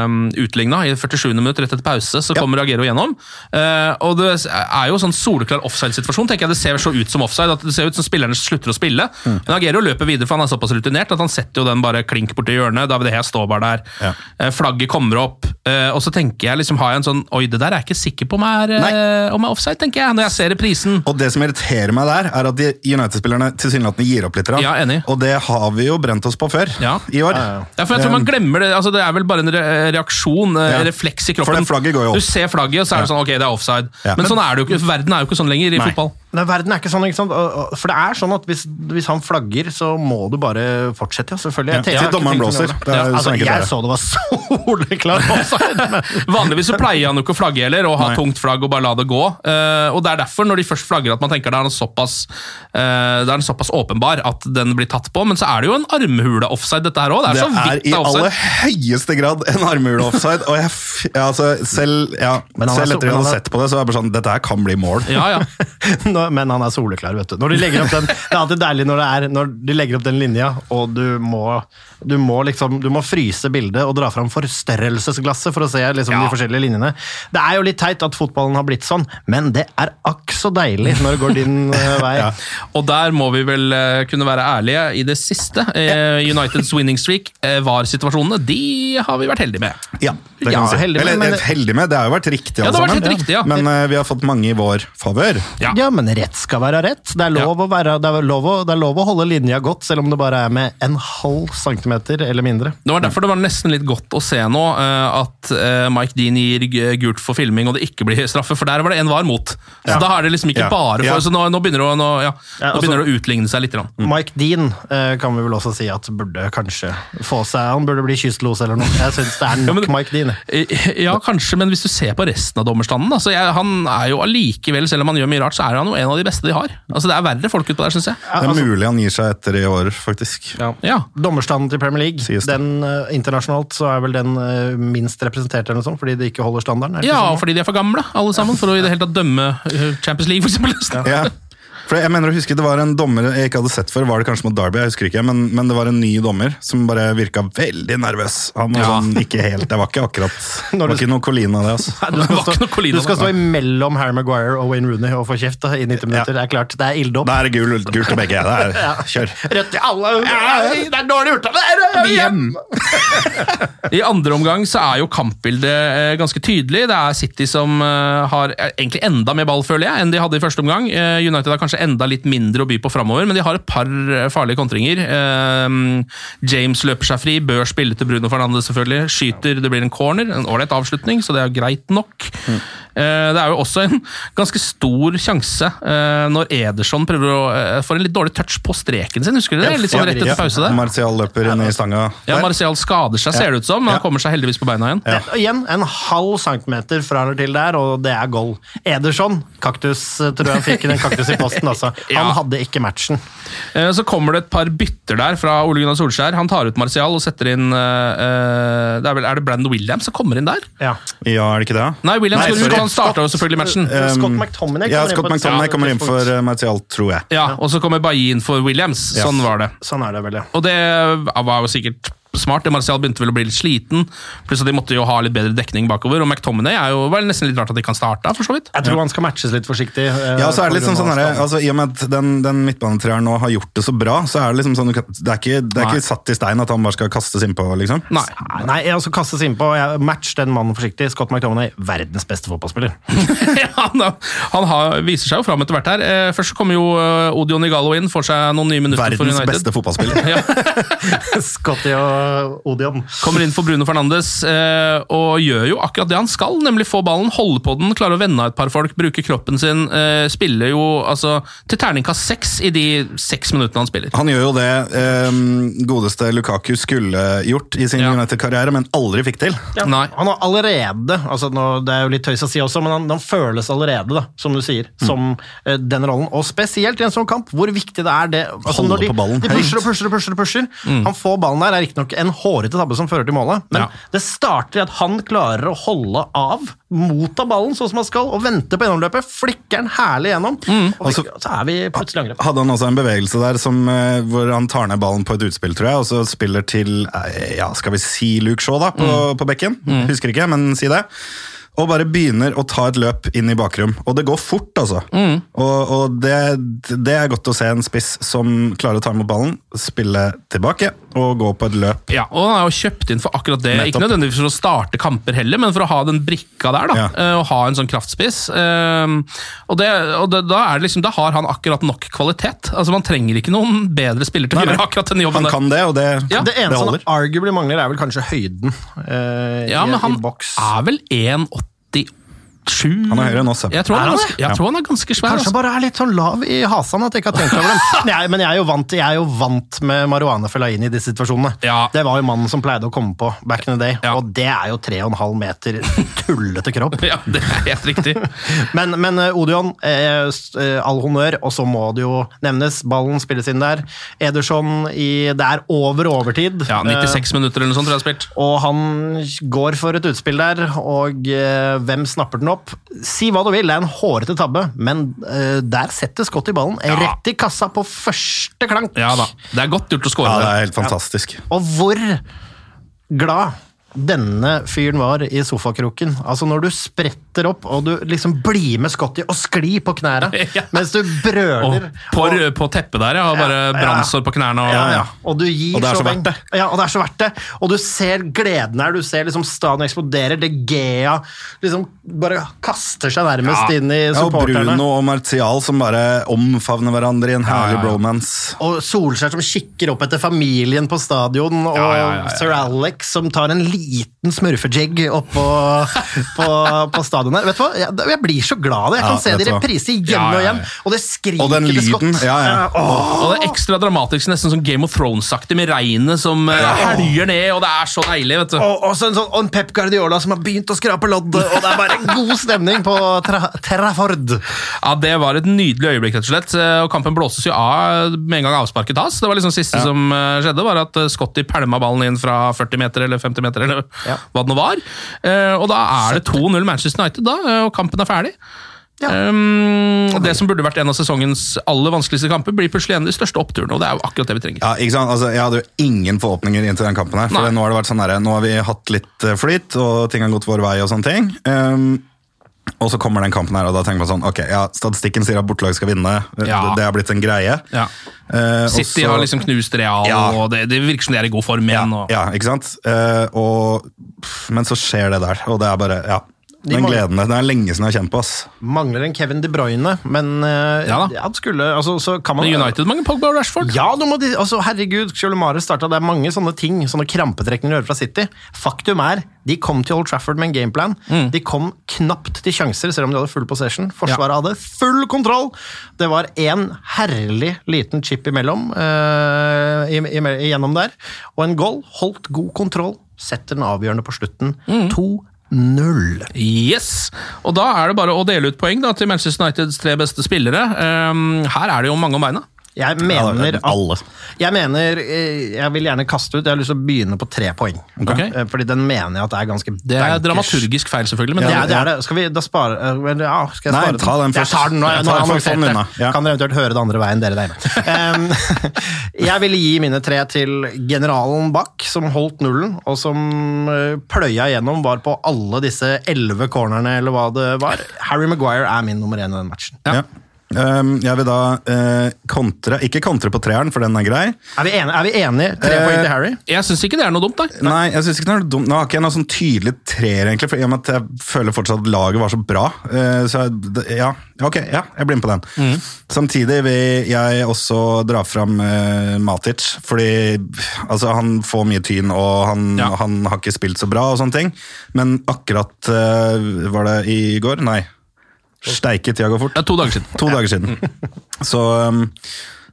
um, utligna. I 47. minutt rett etter pause så kommer Agero gjennom. Uh, og det er jo sånn soleklar offside-situasjon. tenker jeg Det ser så ut som offside, at det ser ut som spillerne slutter å spille. Mm. Men Agero løper videre, for han er såpass rutinert at han setter jo den bare klink borti hjørnet. David Hea står bare der. Ja. Uh, flagget kommer opp, Uh, og så tenker jeg liksom, har jeg en sånn Oi, det der er jeg ikke sikker på om er, eh, om er offside, tenker jeg, når jeg ser reprisen. Og det som irriterer meg der, er at de United-spillerne tilsynelatende gir opp litt. grann. Ja, enig. Og det har vi jo brent oss på før Ja. i år. Ja, for jeg tror man glemmer det. altså Det er vel bare en reaksjon, en Ja. refleks i kroppen. For det flagget går jo opp. Du ser flagget, og så er det sånn, ok, det er offside. Ja. Men sånn er det jo ikke. Verden er jo ikke sånn lenger i Nei. fotball. Nei, verden er ikke sånn, ikke sant? For det er sånn at hvis, hvis han flagger, så må du bare fortsette, ja, selvfølgelig. Ja, Jeg til jeg dommeren blåser. det. Det er Ja, så altså, jeg det er. så det var soleklart offside. Vanligvis så pleier han jo ikke å flagge heller, og ha Nei. tungt flagg og bare la det gå. Uh, og Det er derfor, når de først flagger, at man tenker det er en såpass, uh, det er en såpass åpenbar at den blir tatt på. Men så er det jo en armhule-offside, dette her òg. Det er Det så er i er aller høyeste grad en armhule-offside. Og jeg, ja, altså, selv, ja, er selv etter at vi hadde er- sett på det, så er det bare sånn Dette her kan bli mål. Ja, ja. Men han er soleklar, vet du. Når de legger opp den, det er alltid deilig når, det er, når de legger opp den linja, og du må, du må, liksom, du må fryse bildet og dra fram forstørrelsesglasset for å se liksom, de forskjellige linjene. Det er jo litt teit at fotballen har blitt sånn, men det er akk så deilig når det går din eh, vei. Ja. Og der må vi vel eh, kunne være ærlige i det siste. Eh, Uniteds winning streak, eh, VAR-situasjonene, de har vi vært heldige med. Ja, det kan Ja, si. heldig med, Eller men- heldig med, det har jo vært riktig, Ja, alle det har vært sammen. riktig, ja. Men vi har fått mange i vår favør. Ja. Ja, men rett skal være rett. Det er, lov å være, det, er lov å, det er lov å holde linja godt, selv om det bare er med en halv centimeter eller mindre. Det var derfor det var nesten litt godt å se nå eh, at eh, Mike Dean gir gult for filming og det ikke blir straffe, for der var det en var mot. Så Ja. da er det liksom ikke Ja. bare for Ja. Så nå, nå begynner det nå, ja, Ja, nå altså- begynner det å utligne seg litt. Mm. Mike Dean eh, kan vi vel også si at burde kanskje få seg Han burde bli kystlos eller noe. Jeg syns det er Ja, nok men- Mike Dean. Ja, kanskje, men hvis du ser på resten av dommerstanden altså jeg, Han er jo allikevel, selv om han gjør mye rart, så er han jo en av de beste de har. Altså Det er verre folk utpå der, syns jeg. Det er mulig han gir seg etter i år, faktisk. Ja. Dommerstanden til Premier League, den uh, internasjonalt så er vel den uh, minst representert eller noe sånt, fordi de ikke holder standarden? Ja, sånn? fordi de er for gamle, alle sammen, for å i det hele tatt dømme eh, Champions League, for eksempel. Ja. For jeg mener å huske Det var en dommer jeg ikke hadde sett før, var det kanskje mot Derby, jeg husker ikke, men, men det var en ny dommer som bare virka veldig nervøs. Han var Ja. sånn, ikke helt, Det var ikke akkurat Det Når var du- ikke noe Colina, det. altså. Nei, Du Det skal, var ikke stå, noe Colina, du skal stå imellom Harry Maguire og Wayne Rooney og få kjeft da, i 90 minutter. Det er klart, det er ilddåp. Da er det gul, gult til begge. Det er, kjør. Rødt i alle! Det er dårlig gjort av deg! Hjem! I andre omgang så er jo kampbildet eh, ganske tydelig. Det er City som eh, har eh, egentlig enda mer ball, føler jeg, enn de hadde i første omgang. United har kanskje enda litt mindre å by på framover, men de har et par eh, farlige kontringer. Eh, James løper seg fri, bør spille til Bruno Fernandes, selvfølgelig. Skyter, det blir en corner. En ålreit avslutning, så det er greit nok. Eh, Det er jo også en ganske stor sjanse eh, når Ederson prøver å Få får en litt dårlig touch på streken sin. Husker du det? Litt sånn rett etter pause der. Martial løper inn i stanga. Ja. Martial skader seg, ser det ut som, men han kommer seg heldigvis på beina igjen. Det, igjen, en halv centimeter fra eller til der, og det er goal. Ederson, kaktus, eh, tror jeg han fikk en kaktus i posten, altså. Han hadde ikke matchen. Eh, Så kommer det et par bytter der fra Ole Gunnar Solskjær. Han tar ut Martial og setter inn eh, eh, det er, vel, er det Brandon Williams som kommer inn der? Ja. Ja, er det ikke det? Nei, Williams Nei. Han starta jo selvfølgelig matchen. Um, Scott McTominay kommer Scott McTominay ja, kommer inn for uh, Martial, tror jeg. Ja, Og så kommer Bailly inn for Williams. Ja. Sånn var det. Sånn er det vel, ja. Og det var jo sikkert smart. Marcial begynte vel å bli litt sliten, pluss at de måtte jo ha litt bedre dekning bakover. Og McTominay er jo vel nesten litt rart at de kan starte, for så vidt. Jeg tror han skal matches litt forsiktig. eh, Ja, så er det litt sånn, sånn skaden. altså, I og med at den, den midtbanetreeren nå har gjort det så bra, så er det liksom sånn Det er ikke, det er ikke satt i stein at han bare skal kastes innpå, liksom. Nei. Nei, jeg også kastes innpå. Jeg match den mannen forsiktig. Scott McTominay, verdens beste fotballspiller. ja, han han har, viser seg jo fram etter hvert her. Eh, Først så kommer jo eh, Odion Igalo inn, får seg noen nye minutter for United. Verdens beste fotballspiller. Scotty og Odion. Kommer inn for Bruno Fernandes eh, og gjør jo akkurat det han skal, nemlig få ballen, holde på den, klare å vende av et par folk, bruke kroppen sin. Eh, spiller jo altså til terningkast seks i de seks minuttene han spiller. Han gjør jo det eh, godeste Lukaku skulle gjort i sin United-karriere, men aldri fikk til. Ja, Han har allerede altså nå, Det er jo litt tøys å si også, men han, han føles allerede, da, som du sier, som eh, den rollen. Og spesielt i en sånn kamp, hvor viktig det er det altså, Holde når de, på ballen de pusher og pusher og pusher. og pusher. Han får ballen der, er riktignok en hårete tabbe som fører til målet, men det starter i at han klarer å holde av, motta ballen sånn som han skal, og vente på gjennomløpet, flikker den herlig gjennom, og Altså- og så er vi plutselig angrep. Hadde han også en bevegelse der som, eh, hvor han tar ned ballen på et utspill, tror jeg, og så spiller til eh, ja, skal vi si Luke Shaw da, på, på bekken? Husker ikke, men si det. Og bare begynner å ta et løp inn i bakrom. Og det går fort, altså. Og, og det, det er godt å se en spiss som klarer å ta imot ballen, spille tilbake og gå på et løp. Ja, og han er jo kjøpt inn for akkurat det. Nettopp. Ikke nødvendigvis for å starte kamper heller, men for å ha den brikka der. da, ja. Og ha en sånn kraftspiss. Eh, Og, det, og det, da, er det liksom, da har han akkurat nok kvalitet. Altså Man trenger ikke noen bedre spiller til å gjøre akkurat den jobben Han kan det, og det, Ja. Det eneste holder. han arguably mangler, er vel kanskje høyden eh, Ja, i, men han i boks. er vel 1,87 Han er høyere enn oss. Jeg tror han er ganske, det? jeg tror han er ganske svær. Kanskje Altså. bare er litt sånn lav i hasan at jeg ikke har tenkt over dem. Men jeg, men jeg, er jo vant, jeg er jo vant med Marihuana Fellaini i disse situasjonene. Det var jo mannen som pleide å komme på back in the day, og det er jo 3,5 meter tullete kropp. Ja, det er helt riktig. men, men eh, Odion, eh, eh, all honnør, og så må det jo nevnes, ballen spilles inn der. Ederson i, det er over overtid. Ja, 96 minutter eller noe sånt tror jeg har spilt. Og han går for et utspill der, og eh, hvem snapper den opp? Si hva du vil, det er en hårete tabbe, men uh, der setter Scott i ballen rett i kassa på første klank. Ja da, Det er godt gjort å score Ja, det er helt fantastisk. Og hvor glad denne fyren var i sofakroken. Altså Når du spretter opp og du liksom blir med Scotty og sklir på knærne Ja. mens du Og brøler. og, på teppet der, ja. og Bare Ja, ja. brannsår på knærne. Og, Ja, ja. Og du gir Og det er så verdt det. Ja, og det er så verdt det. Og du ser gleden her. Du ser liksom stadion eksploderer. De Gea liksom bare kaster seg nærmest Ja. inn i supporterne. Ja, og. Bruno og Martial som bare omfavner hverandre i en herlig Ja, ja, ja. bromance. Og Solskjær som kikker opp etter familien på stadion, og Ja, ja, ja, ja. sir Alex som tar en liten smurfejig oppå på, på stadion her. Vet du hva? Jeg, jeg blir så glad av det. Jeg kan Ja, se det i reprise igjen Ja, ja, og igjen. Og det skriker Og den til lyden, ja, ja. Og det er ekstra dramatisk, nesten som Game of Thrones-aktig, med regnet som eh, helger ned, og det er så deilig. vet du. Og, og, så en sånn, og en Pep Guardiola som har begynt å skrape loddet, og det er bare god stemning på tra Trafford. Ja, Det var et nydelig øyeblikk, rett og slett. Eh, Og kampen blåses jo av med en gang avsparket tas. Det var liksom siste som eh, skjedde, var at Scotty pælma ballen inn fra 40 meter eller 50 meter, eller Ja. hva det nå var. Eh, Og da er det 2-0 Manchester United, da, eh, og kampen er ferdig. Um, og det som burde vært en av sesongens aller vanskeligste kamper, blir plutselig en av de største oppturene, og det er jo akkurat det vi trenger. Ja, ikke sant? Altså, jeg hadde jo ingen forhåpninger inn til den kampen. her, for Nei. nå har det vært sånn der, nå har vi hatt litt eh, flyt, og ting har gått vår vei. Og sånne ting. Um, og så kommer den kampen her, og da tenker man sånn Ok, ja, statistikken sier at bortelag skal vinne. Ja. Det, det har blitt en greie. Ja. Uh, City også, har liksom knust Real, Ja. og det, det virker som de er i god form igjen. Og, Ja, ikke sant? Uh, og, men så skjer det der, og det er bare Ja. De Den gleden gleden Det er lenge siden jeg har kjent på, ass. Mangler en Kevin De Bruyne, men eh, Ja da. han skulle altså, så kan man, Men United mangler Pogba og Rashford. Ja, nå må de, altså, herregud, Kjølmare starta, det er mange sånne ting, sånne krampetrekninger å gjøre fra City. Faktum er, de kom til Old Trafford med en gameplan. Mm. De kom knapt til sjanser, selv om de hadde full possession. Forsvaret hadde full kontroll! Det var en herlig liten chip imellom, eh, i, i, igjennom der, og en goal. Holdt god kontroll. Setter den avgjørende på slutten. Mm. 2-0. Yes! Og da er det bare å dele ut poeng da, til Manchester Uniteds tre beste spillere. Um, her er det jo mange om beina. Jeg mener at. Jeg mener, jeg vil gjerne kaste ut, jeg har lyst til å begynne på tre poeng. Ok. Eh, Fordi den mener jeg at det er ganske Det er bankers. dramaturgisk feil, selvfølgelig. Men Det det, er, det er det. Skal vi da spare eh, Ja, skal jeg Nei, ta den Jeg først. tar den nå. Jeg, Nå jeg sånn unna. Ja. Kan dere eventuelt høre det andre veien, dere der. inne. jeg ville gi mine tre til generalen bak, som holdt nullen, og som eh, pløya gjennom, var på alle disse elleve cornerne, eller hva det var. Harry Maguire er min nummer én i den matchen. Ja. Um, jeg vil da eh, kontre Ikke kontre på treeren, for den er grei. Er vi enige? Er vi enige? Tre Eh, poeng til Harry? Jeg syns ikke det er noe dumt, da. Nei, jeg synes ikke det er noe dumt. Nå har ikke jeg noen sånn tydelig treer, egentlig. For i og med at jeg føler fortsatt at laget var så bra. eh, så jeg, ja, ok, ja, jeg blir med på den. Samtidig vil jeg også dra fram eh, Matic, fordi altså, han får mye tyn, og han, Ja. han har ikke spilt så bra og sånne ting. Men akkurat eh, Var det i går? Nei. Steike, tida går fort. Det er to dager siden. To dager siden. Så, um,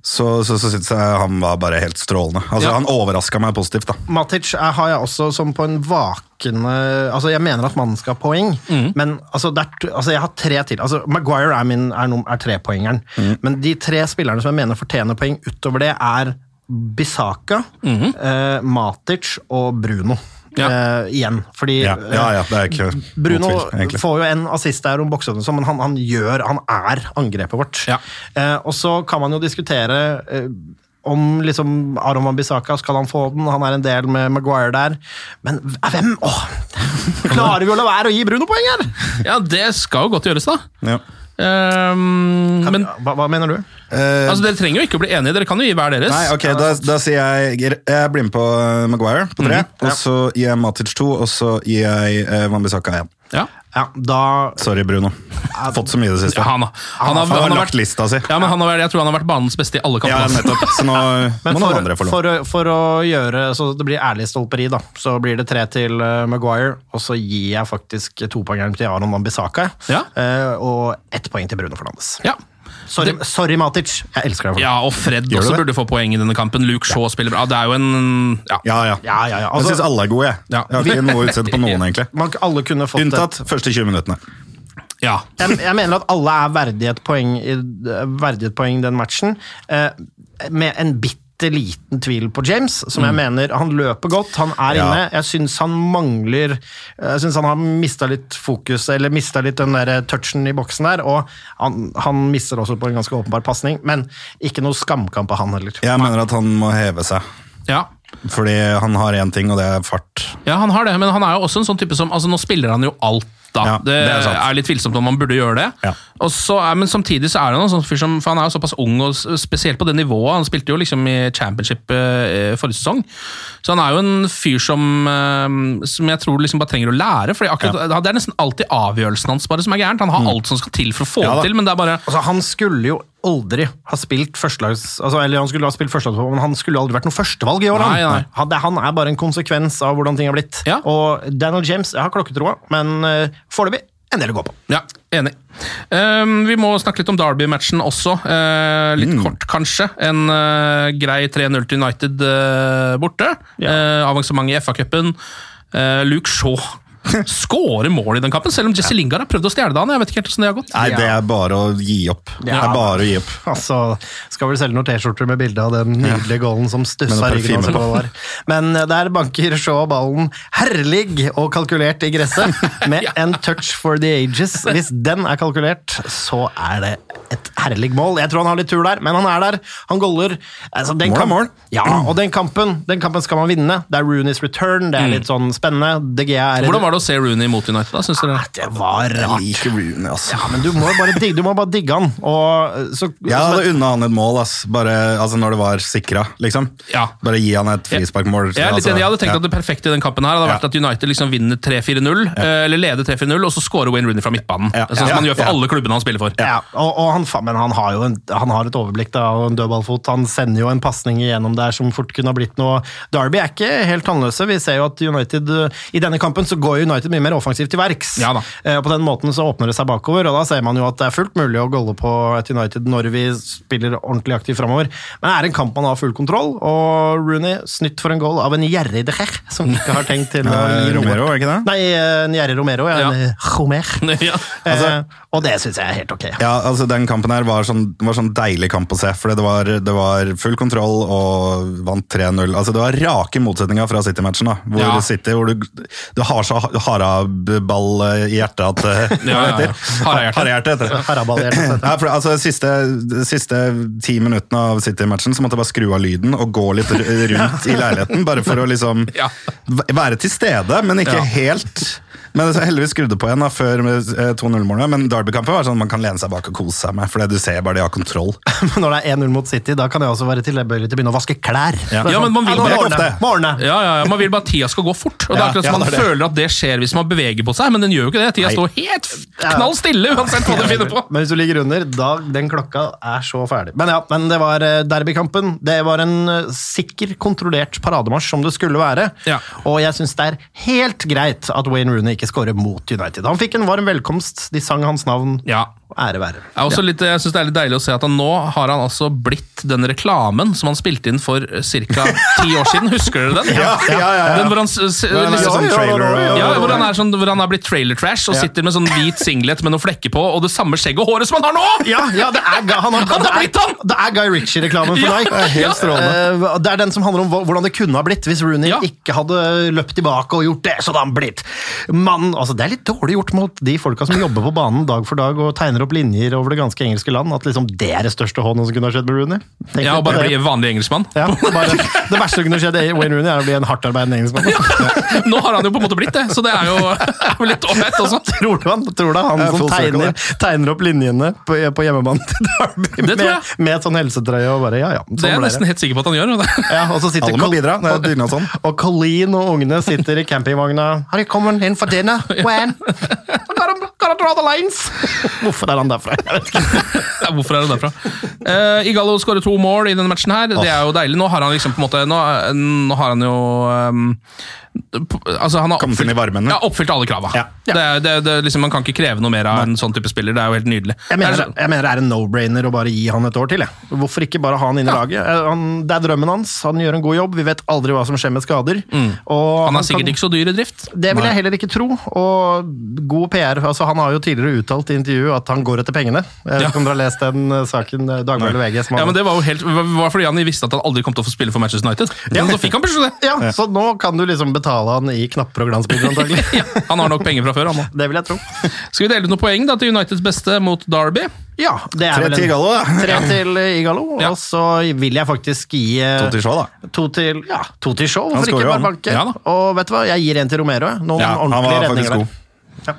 så, så, så syns jeg han var bare helt strålende. Altså, Ja. Han overraska meg positivt. da. Matic er, har jeg også som på en vakende Altså, Jeg mener at mannen skal ha poeng, men altså, det er, altså, jeg har tre til. Altså, Maguire er, min, er, nom- er trepoengeren, men de tre spillerne som jeg mener fortjener poeng utover det, er Bisaka, eh, Matic og Bruno. Ja. Uh, igjen, fordi Ja, ja, ja det er ikke eh, Bruno tvil, får jo en assist der om boksen, sånn, men han, han gjør Han er angrepet vårt. Ja. Eh, og så kan man jo diskutere uh, om liksom Aron Wambisaka skal han få den, han er en del med Maguire der. Men hvem Åh! Klarer vi å la være å gi Bruno poeng her?! Ja, det skal jo godt gjøres, da. Ja. Ehm, Kan, men hva, hva mener du? Uh, altså, dere trenger jo ikke å bli enige, dere kan jo gi hver deres. Nei, ok, da, da sier jeg Jeg blir med på uh, Maguire på tre. Mhm, Og så gir jeg Matic to, og så gir jeg uh, Wambisaka én. Ja. Ja, da Sorry, Bruno. Fått så mye i det siste. Ja, han, han, har, Han har har lagt lista si. ja, men han har jeg tror han har vært banens beste i alle Ja, kampene. nettopp. Så nå må for, noen andre få lov. for, å- for å gjøre så det blir ærlig stolperi, da, så blir det tre til eh, Maguire, og så gir jeg faktisk topoengeren til Aron Wambisaka, Ja. eh, og ett poeng til Bruno Fernandes. Ja. Sorry, sorry, Matic. Jeg elsker deg. for det. ja, og Fred Gjør også burde få poeng i denne kampen. Luke Shaw spiller bra. Det er jo en ja. Ja, ja. Ja, ja, ja. jeg Altså, syns alle er gode, jeg. Ja. Jeg har ikke noe å utsette på noen, egentlig. man, alle kunne fått et- Unntatt første 20 minuttene. ja. jeg, jeg mener at alle er verdig et poeng i verdig et poeng i den matchen, eh, med en bitte liten tvil på James, som jeg mener Han løper godt, han er Ja. inne. Jeg syns han mangler Jeg syns han har mista litt fokus, eller mista litt den der touchen i boksen der, og han, han mister også på en ganske åpenbar pasning, men ikke noe skamkamp av han heller. Jeg mener at han må heve seg. ja. Fordi han har én ting, og det er fart. Ja, han har det, men han er jo også en sånn type som altså Nå spiller han jo alt, da. Ja, det, det er sant. er litt tvilsomt om man burde gjøre det. Ja. Og så men samtidig så er det noen sånn fyr som For han er jo såpass ung, og spesielt på det nivået. Han spilte jo liksom i championship eh, forrige sesong. Så han er jo en fyr som, eh, som jeg tror liksom bare trenger å lære. For akkurat, Det er nesten alltid avgjørelsen hans bare som er gærent. Han har alt som skal til for å få Ja det til, men det er bare Altså, han skulle jo aldri ha spilt førstelags... Altså, eller han skulle ha spilt førstelags, men han skulle aldri vært noe førstevalg i år. Nei, nei. Han, han er bare en konsekvens av hvordan ting har blitt. Ja. Og Daniel James, jeg har klokketroa, men uh, foreløpig en del å gå på. Ja, enig. Um, vi må snakke litt om Derby-matchen også. Uh, litt kort, kanskje. En uh, grei 3-0 til United uh, borte. Eh, avansement i FA-cupen. Luke Shaw skårer mål i den kampen, selv om Jesse Lingard har prøvd å stjele det han. Jeg vet ikke helt hvordan det har gått. Nei, det er bare å gi opp. Det er bare å gi opp. Altså, Skal vel selge noen T-skjorter med bilde av den nydelige goalen som stussa ryggen hans på var. Men eh, der banker Shaw ballen herlig og kalkulert i gresset, med en touch for the ages. Hvis den er kalkulert, så er det et herlig mål. Jeg tror han har litt tur der, men han er der. Han goller. Altså, den Mål mål. Ja, og den kampen, den kampen skal man vinne. Det er Rooney's return, det er litt sånn spennende. DGA er Hvordan var det å se Rooney mot United? da, synes dere? Det var Jeg rart. liker Rooney, altså. Ja, men du må bare digge, du må bare digge han. Og eh, så, Jeg hadde unna han et mål, ass. Bare, altså når det var sikra, liksom. Ja. Bare gi han et frisparkmål. Jeg, altså, jeg hadde tenkt ja. at det perfekte i den kampen her hadde vært at United liksom vinner 3-4-0, eh, eller leder 3-4-0, og så scorer Wayne Rooney fra midtbanen. Ja. Sånn som han man gjør for Ja. alle klubbene han spiller for. Ja, og, og han, men han har jo en, han har et overblikk da, og en dødballfot. Han sender jo en pasning igjennom der som fort kunne ha blitt noe. Derby er ikke helt tannløse. Vi ser jo at United uh, I denne kampen så går United mye mer offensivt til verks. Ja da. Eh, og På den måten så åpner det seg bakover, og da ser man jo at det er fullt mulig å golle på et United når vi spiller ordentlig aktivt framover. Men det er en kamp man har full kontroll, og Rooney snytt for en goal av en gjerrig de Gea, som ikke har tenkt til å gi Romero, er det ikke det? Nei, eh, en gjerrig Romero. Ja. Ja. En, eh, Romer. Ja. Eh, og det syns jeg er helt ok. Ja, altså Den kampen her var sånn, var sånn deilig kamp å se. For det var, det var full kontroll og vant 3-0. Altså Det var rake motsetninger fra City-matchen. da Hvor Ja. City, hvor du, du har så haraball i hjertet at eh, Ja, ja, ja. Harehjerte. Heter det. Haraball, hjertet. Ja, for altså, siste, siste ti minuttene av City-matchen så måtte jeg bare skru av lyden og gå litt rundt i leiligheten. Bare for å liksom være til stede, men ikke helt Men så heldigvis skrudde på igjen da, før eh, 2-0-målet. Men Derby-kampen var sånn man kan lene seg bak og kose seg med, fordi du ser bare de har kontroll. Men når det er 1-0 mot City, da kan jeg også være tilbøyelig til å begynne å vaske klær. Ja. Ja, men man vil bare- «Ja, nå ordner jeg, nå ordner jeg». Ja, ja, ja, Man vil bare at tida skal gå fort. Og det er akkurat ja, som Man det er føler at det skjer hvis man beveger på seg, men den gjør jo ikke det. Tida står helt knall stille uansett hva du finner på. Men hvis du ligger under, da den klokka er så ferdig. Men ja, men det var eh, derbykampen. Det var en eh, sikker, kontrollert parademarsj som det skulle være. Ja. Og jeg syns det er helt greit at Wayne Rooney ikke skåre mot United. Han fikk en varm velkomst, de sang hans navn. Ja. Ære være. Jeg, er også litt, jeg synes det er litt deilig å se at han nå har han altså blitt den reklamen som han spilte inn for ca. ti år siden. Husker dere den? Ja, ja, ja, ja. Den hvor han, er liksom- sånn trailer- ja, hvor han er, hvor han blitt trailer trash og Ja. sitter med sånn hvit singlet med noen flekker på, og det samme skjegget og håret som han har nå! Ja, ja, det er, han har, Han har det er- blitt han! Det er Guy Ritchie-reklamen for Ja, Nike. det er helt strålende. Eh, Det er den som handler om hvordan det kunne ha blitt hvis Rooney Ja. ikke hadde løpt tilbake og gjort det. Så hadde han blitt mann. Altså, det er litt dårlig gjort mot de folka som jobber på banen dag for dag og tegner opp linjer over det ganske engelske land. At liksom det er det største hånden som kunne ha skjedd med Rooney. Tenk Ja, og bare bli en vanlig engelskmann. ja, bare, det verste som kunne skjedd i Wayne Rooney, er å bli en hardtarbeidende engelskmann. Nå har han jo på en måte blitt det, så det er jo, er jo litt ålreit også. Tror du han, tror du han Ja, som tegner, tegner opp linjene på, på hjemmebanen til Derby med, med sånn helsetrøye og bare ja, ja. Sånn Det er jeg nesten helt sikker på at han gjør. det- Ja, og så sitter Alle må bidra. Det er og- Og Colleen og ungene sitter i campingvogna. Har de kommet inn for dinner? When? Gotta, gotta draw the lines! Hvorfor er han derfra? Ja, Hvorfor er han derfra? Uh, Igalo skårer to mål i denne matchen her. Det er jo deilig. Nå har han liksom på en måte Nå, nå har han jo um, Altså, han har Kommet oppfylt, i varmen, ja. oppfylt alle krava. Ja. Det det, det, liksom, man kan ikke kreve noe mer av en sånn type spiller. Det er jo helt nydelig. Jeg mener, Det er jeg mener det er en no-brainer å bare gi han et år til. Jeg. Hvorfor ikke bare ha han inn i laget? Eh, Han, det er drømmen hans. Han gjør en god jobb. Vi vet aldri hva som skjer med skader. Og Mm. han er sikkert kan- ikke så dyr i drift. Det vil jeg heller ikke tro. Og god PR. altså Han har jo tidligere uttalt i intervju at han går etter pengene. Jeg vet ikke om dere har lest den eh, saken eh, Dagbladet VG? Som Ja, men Det var jo helt, var fordi han visste at han aldri kom til å få spille for Manchester United. Men så fikk han plutselig det. ja, Så nå kan du liksom betale han i knapper og glansbilder, antagelig. Ja, han har nok penger fra før. han òg. Det vil jeg tro. Skal vi dele ut noen poeng da til Uniteds beste mot Derby? Ja, det er Tre vel en- til Igalo, da. Tre til Igalo, Ja. og så vil jeg faktisk gi eh, To til show, da. to til, ja, to til Shaw, Hvorfor ikke bare banke? Ja og vet du hva, jeg gir en til Romero. jeg. Noen Ja, ordentlige redninger der. god.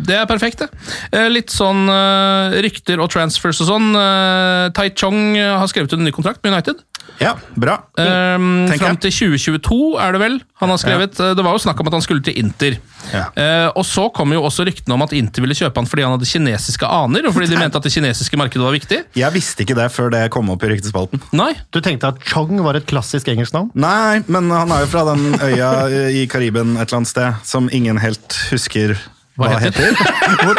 Det er perfekt, det. Eh, Litt sånn eh, rykter og transfers og sånn. Uh, Tai Chong eh, har skrevet under ny kontrakt med United. Ja, bra. Um, Fram til 2022 er det vel han har skrevet. ja. Det var jo snakk om at han skulle til Inter. Ja. Uh, og så kom jo også ryktene om at Inter ville kjøpe han fordi han hadde kinesiske aner, og fordi de mente at det kinesiske markedet var viktig. Jeg visste ikke det før det kom opp i ryktespalten. Nei. Du tenkte at Chong var et klassisk engelsk navn? Nei, men han er jo fra den øya i Kariben et eller annet sted som ingen helt husker Hva heter? Hvor,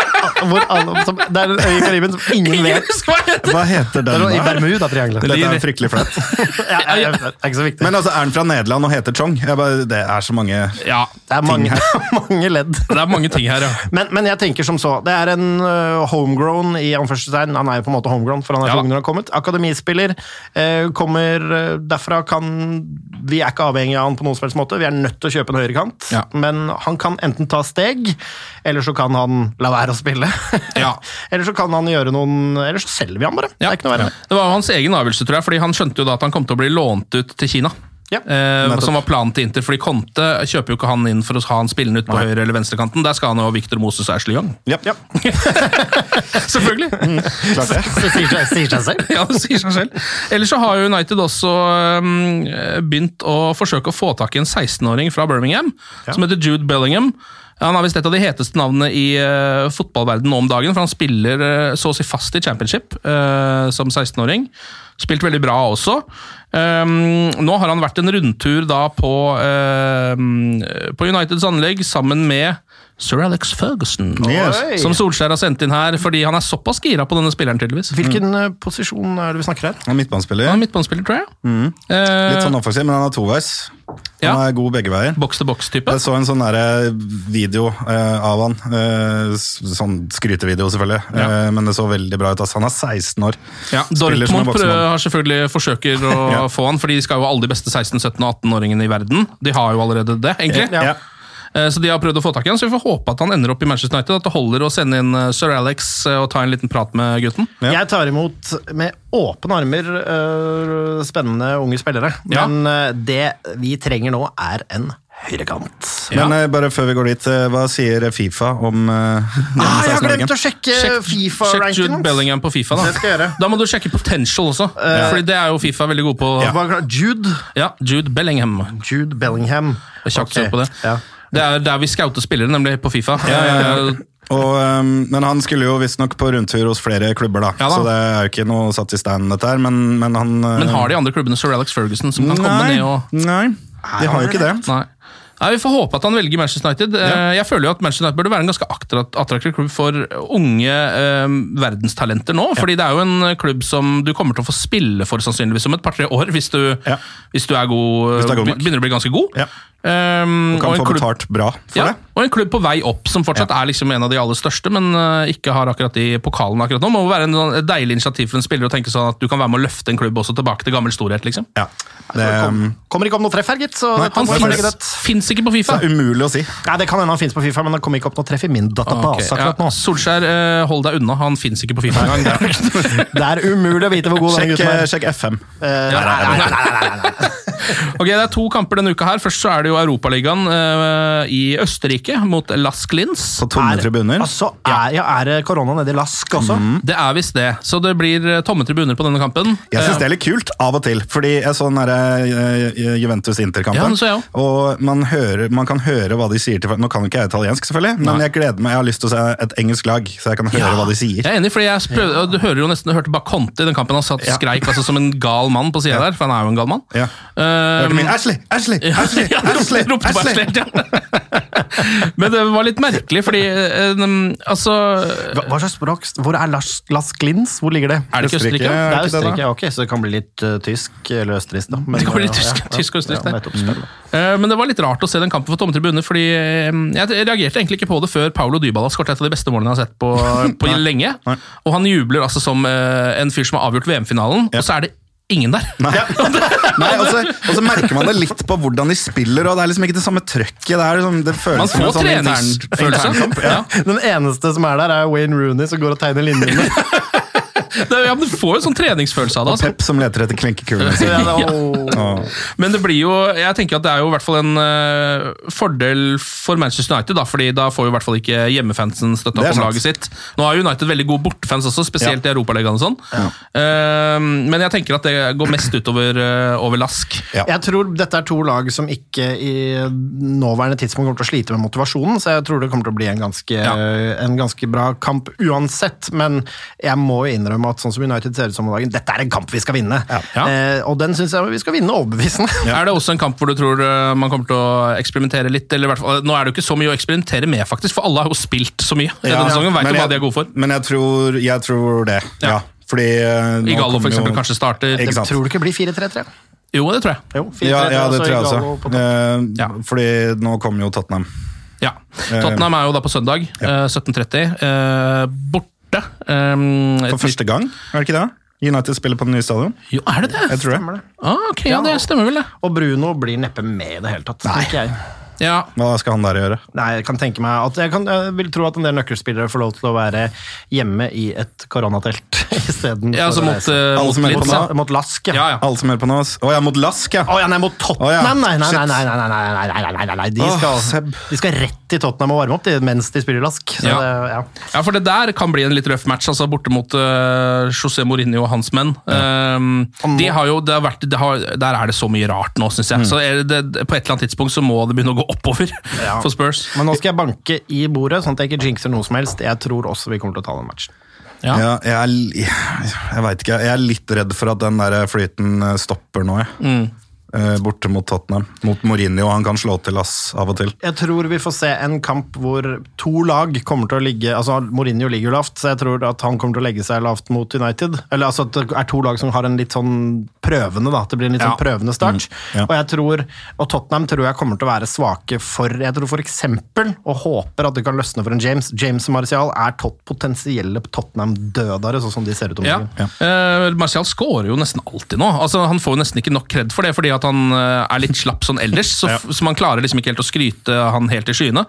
hvor alle, som, det er en øy i Karibien som ingen vet. hva heter! Hva heter Det den? I da? Bermuda-triangelet. Dette er fryktelig flaut. Ja, det er ikke så viktig. Men altså, er den fra Nederland og heter Chong? Bare, det er så mange Ja, det er mange, ting mange ledd. det er mange ting her, ja. Men, men jeg tenker som så. Det er en uh, homegrown i anførselstegn. Han er jo på en måte homegrown, for han er så ung når han har kommet. Akademispiller. Uh, kommer øh, derfra kan Vi er ikke avhengig av han på noen som helst måte. Vi er nødt til å kjøpe en høyrekant. Ja. Men han kan enten ta steg, eller så kan han la være å spille. Ja. eller så kan han gjøre noen Eller så selger vi han bare. Det Ja. er ikke noe. Det var hans egen avgjørelse, tror jeg, fordi han skjønte jo da at han kom til å bli lånt ut til Kina. Ja. Eh, som var planen til Inter, fordi Conte kjøper jo ikke han inn for å ha han spillende ut på høyre- eller venstrekanten. Der skal han ha Victor Moses og Ashley Young. Ja, Ja. Selvfølgelig! klart det. Det sier seg, sier seg selv. ja, det sier seg selv. Ellers så har United også um, begynt å forsøke å få tak i en 16-åring fra Birmingham, som heter Jude Bellingham. Han har visst et av de heteste navnene i uh, fotballverdenen om dagen, for han spiller uh, så å si fast i championship uh, som 16-åring. Spilt veldig bra også. Um, nå har han vært en rundtur da på, um, på Uniteds anlegg sammen med Sir Alex Ferguson, Yes. Som Solskjær har sendt inn her, fordi han er såpass gira på denne spilleren, tydeligvis. Hvilken mm. posisjon er det vi snakker her? Han er midtbanespiller. Han er midtbanespiller, tror jeg. Mm. Litt sånn offensiv, men han er toveis. Han Ja. er god begge veier. Boks-til-boks-type. Jeg så en sånn der video eh, av han. Eh, sånn skrytevideo, selvfølgelig. Ja. Eh, men det så veldig bra ut. Altså. Han er 16 år. Ja, Dortmund har selvfølgelig forsøker å Ja. få han, for de skal jo ha alle de beste 16-, 17- og 18-åringene i verden. De har jo allerede det, egentlig. Ja. Eh, Så de har prøvd å få tak i han, så vi får håpe at han ender opp i Manchester United. At det holder å sende inn eh, Sir Alex eh, og ta en liten prat med gutten. Ja. Jeg tar imot med åpne armer spennende unge spillere. Men ja. det vi trenger nå, er en høyrekant. Men eh, bare før vi går dit, hva sier Fifa om uh, Ah, jeg har glemt å sjekke Sjekk, sjekk. Jude Bellingham på Fifa, da. Da må du sjekke potential også, Fordi det er jo Fifa veldig god på. Er? Jude? Ja, Jude Bellingham. Jude Bellingham. Kjapt Ok, på det. Ja. Det er der vi scouter spillere, nemlig på Fifa. Eh, Og, um, men han skulle jo visstnok på rundtur hos flere klubber, da. Ja da. Så det er jo ikke noe satt i stand, dette her. Men, men han uh, Men har de andre klubbene Sir Alex Ferguson som kan komme ned og Nei, de har jo ikke det. Nei. Nei, Vi får håpe at han velger Manchester United. Ja. Jeg føler jo at Manchester United burde være en ganske attraktiv klubb for unge eh, verdenstalenter nå. fordi det er jo en klubb som du kommer til å få spille for sannsynligvis om et par-tre år, hvis du, Ja. hvis du er god, er god begynner å bli ganske god. Ja. Um, Og kan få klubb- betalt bra for ja, det. og en klubb på vei opp, som fortsatt er liksom en av de aller største, men uh, ikke har akkurat de pokalene akkurat nå. Må være en sånn, et deilig initiativ for en spiller å tenke sånn at du kan være med å løfte en klubb også tilbake til gammel storhet. liksom. Ja. Det, kom, Kommer ikke opp noe treff her, gitt. Så nei, Han fins, fins ikke på Fifa. det er umulig å si. Nei, det kan hende han finnes på Fifa, men det kommer ikke opp noe treff i min database okay, akkurat ja. nå. Solskjær, uh, hold deg unna. Han fins ikke på Fifa engang. Det er umulig å vite hvor god den gutten er. sjekk FM. Eh, nei, nei, nei, nei, nei, nei, nei. Ok, Det er to kamper denne uka. her. Først så er det jo Europaligaen uh, i Østerrike mot Lask Linz. På tomme Er- tribuner. Altså, er, ja, er det korona nede i Lask også? Det er visst det. Så det blir eh, tomme tribuner på denne kampen. Jeg syns det er litt kult, av og til. Fordi jeg så den derre uh, Juventus-Inter-kampen. Ja, og man, hører, man kan høre hva de sier til Nå kan ikke jeg italiensk, selvfølgelig, men Nei. jeg gleder meg. Jeg har lyst til å se et engelsk lag, så jeg kan høre hva de sier. Jeg er enig, fordi jeg prøvde, Du hører jo nesten, du hørte bare Conte i den kampen. Han satt Ja. skreik altså, som en gal mann på sida der, for han er jo en gal mann. Ja. Eh, Hørte min Ashley! Ashley! Ashley! Ja, Ashley! ropte ja. Men det var litt merkelig, fordi um, altså Hva, hva slags språk? Hvor er Las, Las Glins? Hvor ligger det? Er det ikke Østerrike? Østerrike? Det er Østerrike, det ok, så det kan bli litt uh, tysk eller østerriksk, da. Men, Det kan bli litt tysk- tysk og østerriksk, Ja, det. nettopp, spennende. Eh, Men det var litt rart å se den kampen for tomme tribuner, fordi jeg reagerte egentlig ikke på det før Paulo Dybala skåret et av de beste målene jeg har sett på, på lenge. Nei. Og han jubler altså som en fyr som har avgjort VM-finalen, og så er det ingen der. Nei. Nei, og så, og så merker man det litt på hvordan de spiller, og det er liksom ikke det samme trøkket. Det, liksom, det Man føles som en sånn intern, treningsfølelse. internkamp. Ja. Den eneste som er der, er Wayne Rooney, som går og tegner linjene. Det, ja, men Du får jo sånn treningsfølelse av det. Og altså. Pep som leter etter klinkekulene Så ja. Men det blir jo, jeg tenker at det er jo i hvert fall en uh, fordel for Manchester United, da, fordi da får jo i hvert fall ikke hjemmefansen støtte opp om laget sitt. Nå har United veldig gode bortefans også, spesielt i Europaligaen og sånn. Uh, men jeg tenker at det går mest utover uh, over Lask. Ja. Jeg tror dette er to lag som ikke i nåværende tidspunkt kommer til å slite med motivasjonen, så jeg tror det kommer til å bli en ganske, Ja. en ganske bra kamp uansett. Men jeg må jo innrømme at sånn som United ser ut som om dagen, dette er en kamp vi skal vinne. Ja. Eh, og den syns jeg vi skal vinne overbevisende. Er det også en kamp hvor du tror eh, man kommer til å eksperimentere litt? eller i hvert fall, Nå er det jo ikke så mye å eksperimentere med, faktisk, for alle har jo spilt så mye. Ja, denne sesongen, vet men jo hva de er gode for. Men jeg tror, jeg tror det, ja. Ja. Fordi eh, nå Igalo for eksempel jo- kanskje starter. Det. Tror du ikke blir 4-3-3? Jo, det tror jeg. Jo, 4-3-3, Ja, ja, det tror jeg også. Eh, Ja. Fordi nå kommer jo Tottenham. Ja. Tottenham er jo da på søndag, ja. 17.30. eh, borte. Um, For første gang, er det ikke det? United spiller på den nye stadion. Jo, er det det? Jeg tror det. Stemmer det. Ah, ok, ja, det stemmer vel, det. Og Bruno blir neppe med i det hele tatt, jeg. Ja, Hva skal han der gjøre? Nei, jeg kan tenke meg at jeg, kan, jeg vil tro at en del nøkkelspillere får lov til å være hjemme i et koronatelt isteden. ja altså mot, eh, Alle mot som på nå? mot, mot Lask, ja. Ja, ja. Alle som hører på nå? Å ja, mot Lask, ja! Å ja, nei, mot Tottenham! Nei, nei, nei, nei, nei, nei, nei, nei, nei, nei, nei, nei. De, skal, oh, de skal rett til Tottenham og varme opp de, mens de spiller Lask. Så Ja. det, ja. Ja, for det der kan bli en litt røff match, altså borte mot uh, José Mourinho og hans menn. Um, de har jo, det har vært, det har, der er det så mye rart nå, syns jeg. Så er det, det, på et eller annet tidspunkt så må det begynne å gå oppover Ja. for Spurs. Men nå skal jeg banke i bordet, sånn at jeg ikke jinxer noe som helst. Jeg tror også vi kommer til å ta den matchen. Ja. Ja, jeg er, li- jeg veit ikke. Jeg er litt redd for at den der flyten stopper nå, jeg. Eh, Borte mot Tottenham. Mot Mourinho. Han kan slå til ass av og til. Jeg tror vi får se en kamp hvor to lag kommer til å ligge altså Mourinho ligger jo lavt, så jeg tror at han kommer til å legge seg lavt mot United. Eller altså at det er to lag som har en litt sånn prøvende, da. At det blir en litt Ja. sånn prøvende start. ja. Og jeg tror, og Tottenham tror jeg kommer til å være svake for Jeg tror for eksempel, og håper at det kan løsne for en James. James og Martial er tot potensielle Tottenham-dødere, sånn som de ser ut om Ja. ja. Uh, Martial skårer jo nesten alltid nå. Altså, han får jo nesten ikke nok kred for det, fordi at han eh, er litt slapp sånn ellers. Så, Ja. så man klarer liksom ikke helt å skryte han helt i skyene.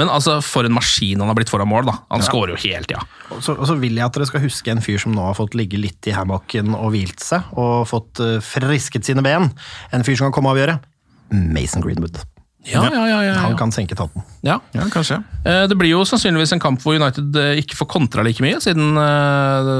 Men altså, for en maskin han har blitt foran mål, da. Han skårer jo hele tida. Og så, og så vil jeg at dere skal huske en fyr som nå har fått ligge litt i hammocken og hvilt seg, og fått eh, frisket sine ben. En fyr som kan komme og avgjøre. Mason Greenwood. Ja, ja, ja, ja, ja. Han kan senke Totten. Ja. Ja, kanskje. Eh, Det blir jo sannsynligvis en kamp hvor United eh, ikke får kontra like mye, siden eh,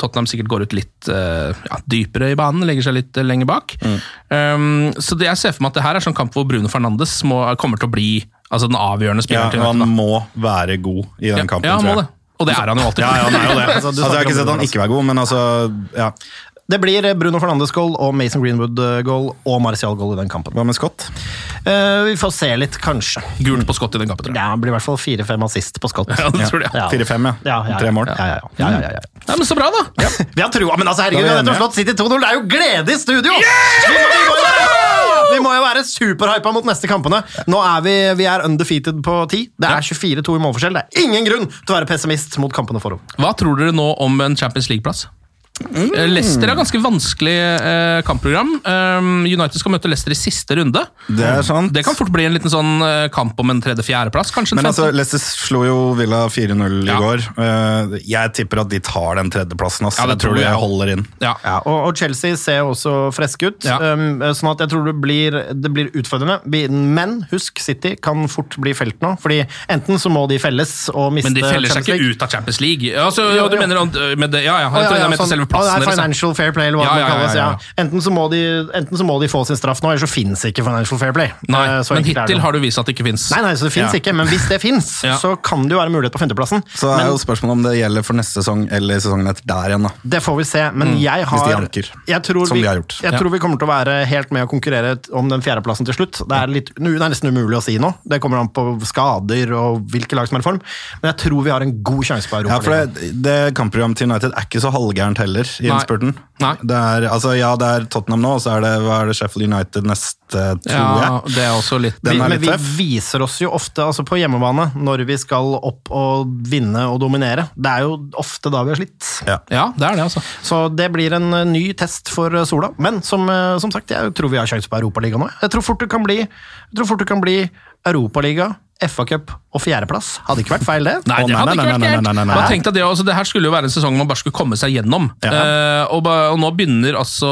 Tottenham sikkert går ut litt ja, dypere i banen, legger seg litt lenger bak. Um, så det jeg ser for meg at det her er sånn kamp hvor Bruno Fernandes må, kommer til å bli altså den avgjørende Ja, spilleren til og han må være god i den kampen, ja, han må det. Og det er han jo alltid. Ja, ja, han er jo det. Altså, altså, jeg har ikke sett han ikke være god, men altså ja. Det blir Bruno Fernandes-goal og Mason Greenwood-goal og Martial-goal i den kampen. Hva med Scott? Uh, vi får se litt, kanskje. Gult på skott i den kampen, tror jeg. Ja, det blir i hvert fall fire-fem assist på Scott. Ja, det tror jeg. Ja. 4-5, ja. Ja, ja, ja. Tre mål. Ja, ja, ja. ja, ja, ja, ja. Ja, men Så bra, da! Vi har trua, men altså, herregud, vi har nettopp slått City 2-0! Det er jo glede i studio! Vi, må, vi, må jo være, vi må jo være superhypa mot neste kampene. Nå er vi, vi er undefeated på 10. Det er 24-2 i målforskjell. Det er ingen grunn til å være pessimist mot kampene forover. Hva tror dere nå om en Champions League-plass? Eh, Leicester er ganske vanskelig eh, kampprogram. Um, United skal møte Leicester i siste runde. Det er sant. Det kan fort bli en liten sånn eh, kamp om en tredje-fjerdeplass, Men altså. Leicester slo jo Villa 4-0 i går. Uh, jeg tipper at de tar den tredjeplassen. Altså. Ja, det jeg tror de jeg holder inn. ja. Ja, og, og Chelsea ser også friske ut, Ja. um, sånn at jeg tror det blir, det blir utfordrende. Men husk, City kan fort bli felt nå, fordi enten så må de felles og miste Men de feller seg ikke ut av Champions League. Altså, Jo, ja, du mener med det, ja, ja, jeg, jeg ja, tror ja, jeg mente sånn- selve å, det plassen er deres. ja. financial fair play, eller hva Ja, det ja, ja, kalles. ja, Ja, ja. Enten, så må de, enten så må de få sin straff nå, eller så fins ikke financial fair play. Nei, Eh, så men hittil har du vist at det ikke fins. Nei, nei, så det fins Ja. ikke, men hvis det fins, Ja. så kan det jo være mulighet på femteplassen. Så er jo spørsmålet om det gjelder for neste sesong eller sesongen etter der igjen. da. Det får vi se, men jeg har Hvis de anker, jeg tror som vi, de har gjort. Jeg tror vi kommer til å være helt med å konkurrere om den fjerdeplassen til slutt. Det er, litt, det er nesten umulig å si nå. Det kommer an på skader og hvilke lag som er i form. Men jeg tror vi har en god sjanse på Ja, for det, det kampprogrammet til United er ikke så halvgærent heller i innspurten. Altså, ja, det er Tottenham nå, og så er det, er det Sheffield United neste, tror Ja, jeg. det er også litt vi, er men tøff. vi viser oss jo ofte altså på hjemmebane når vi skal opp og vinne og dominere. Det er jo ofte da vi har slitt. Ja. Ja, det er det, altså. Så det blir en eh, ny test for eh, Sola. Men som, eh, som sagt, jeg tror vi har sjanse på Europaligaen nå. Jeg tror fort det kan bli, jeg tror fort det kan bli Europaliga, FA-cup og fjerdeplass. Hadde ikke vært feil, det. Nei, det hadde nei, ikke vært feil. nei, gærent. at Det altså, det her skulle jo være en sesong man bare skulle komme seg gjennom. Eh, og, og nå begynner altså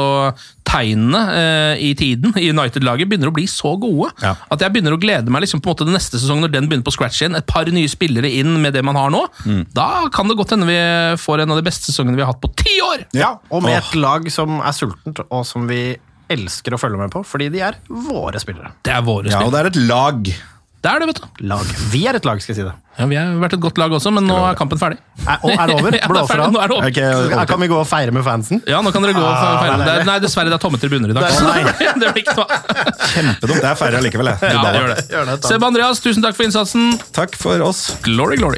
tegnene uh, i tiden i United-laget begynner å bli så gode Ja. at jeg begynner å glede meg liksom på en måte den neste sesongen når den begynner på scratch igjen. Et par nye spillere inn med det man har nå. Mm. Da kan det godt hende vi får en av de beste sesongene vi har hatt på ti år! Ja, og med et lag som er sultent, og som vi elsker å følge med på, fordi de er våre spillere. Det er våre Ja, og det er et lag. Det er det, vet du. Lag. Vi er et lag, skal jeg si det. Ja, vi har vært et godt lag også, men nå er kampen ferdig. Er, og er det over? Ja, det er Blåser ferdig. av? Nå er det over. Ok, Her kan vi gå og feire med fansen. Ja, nå kan dere gå og Ah, feire. Det er- Nei, dessverre, det er tomme tribuner i dag. Det er- nei. det blir ikke noe. Kjempedumt. Det er færre allikevel, jeg. Ja, det gjør det. Gjør det, Tom. Seb Andreas, tusen takk for innsatsen. Takk for oss. Glory, glory.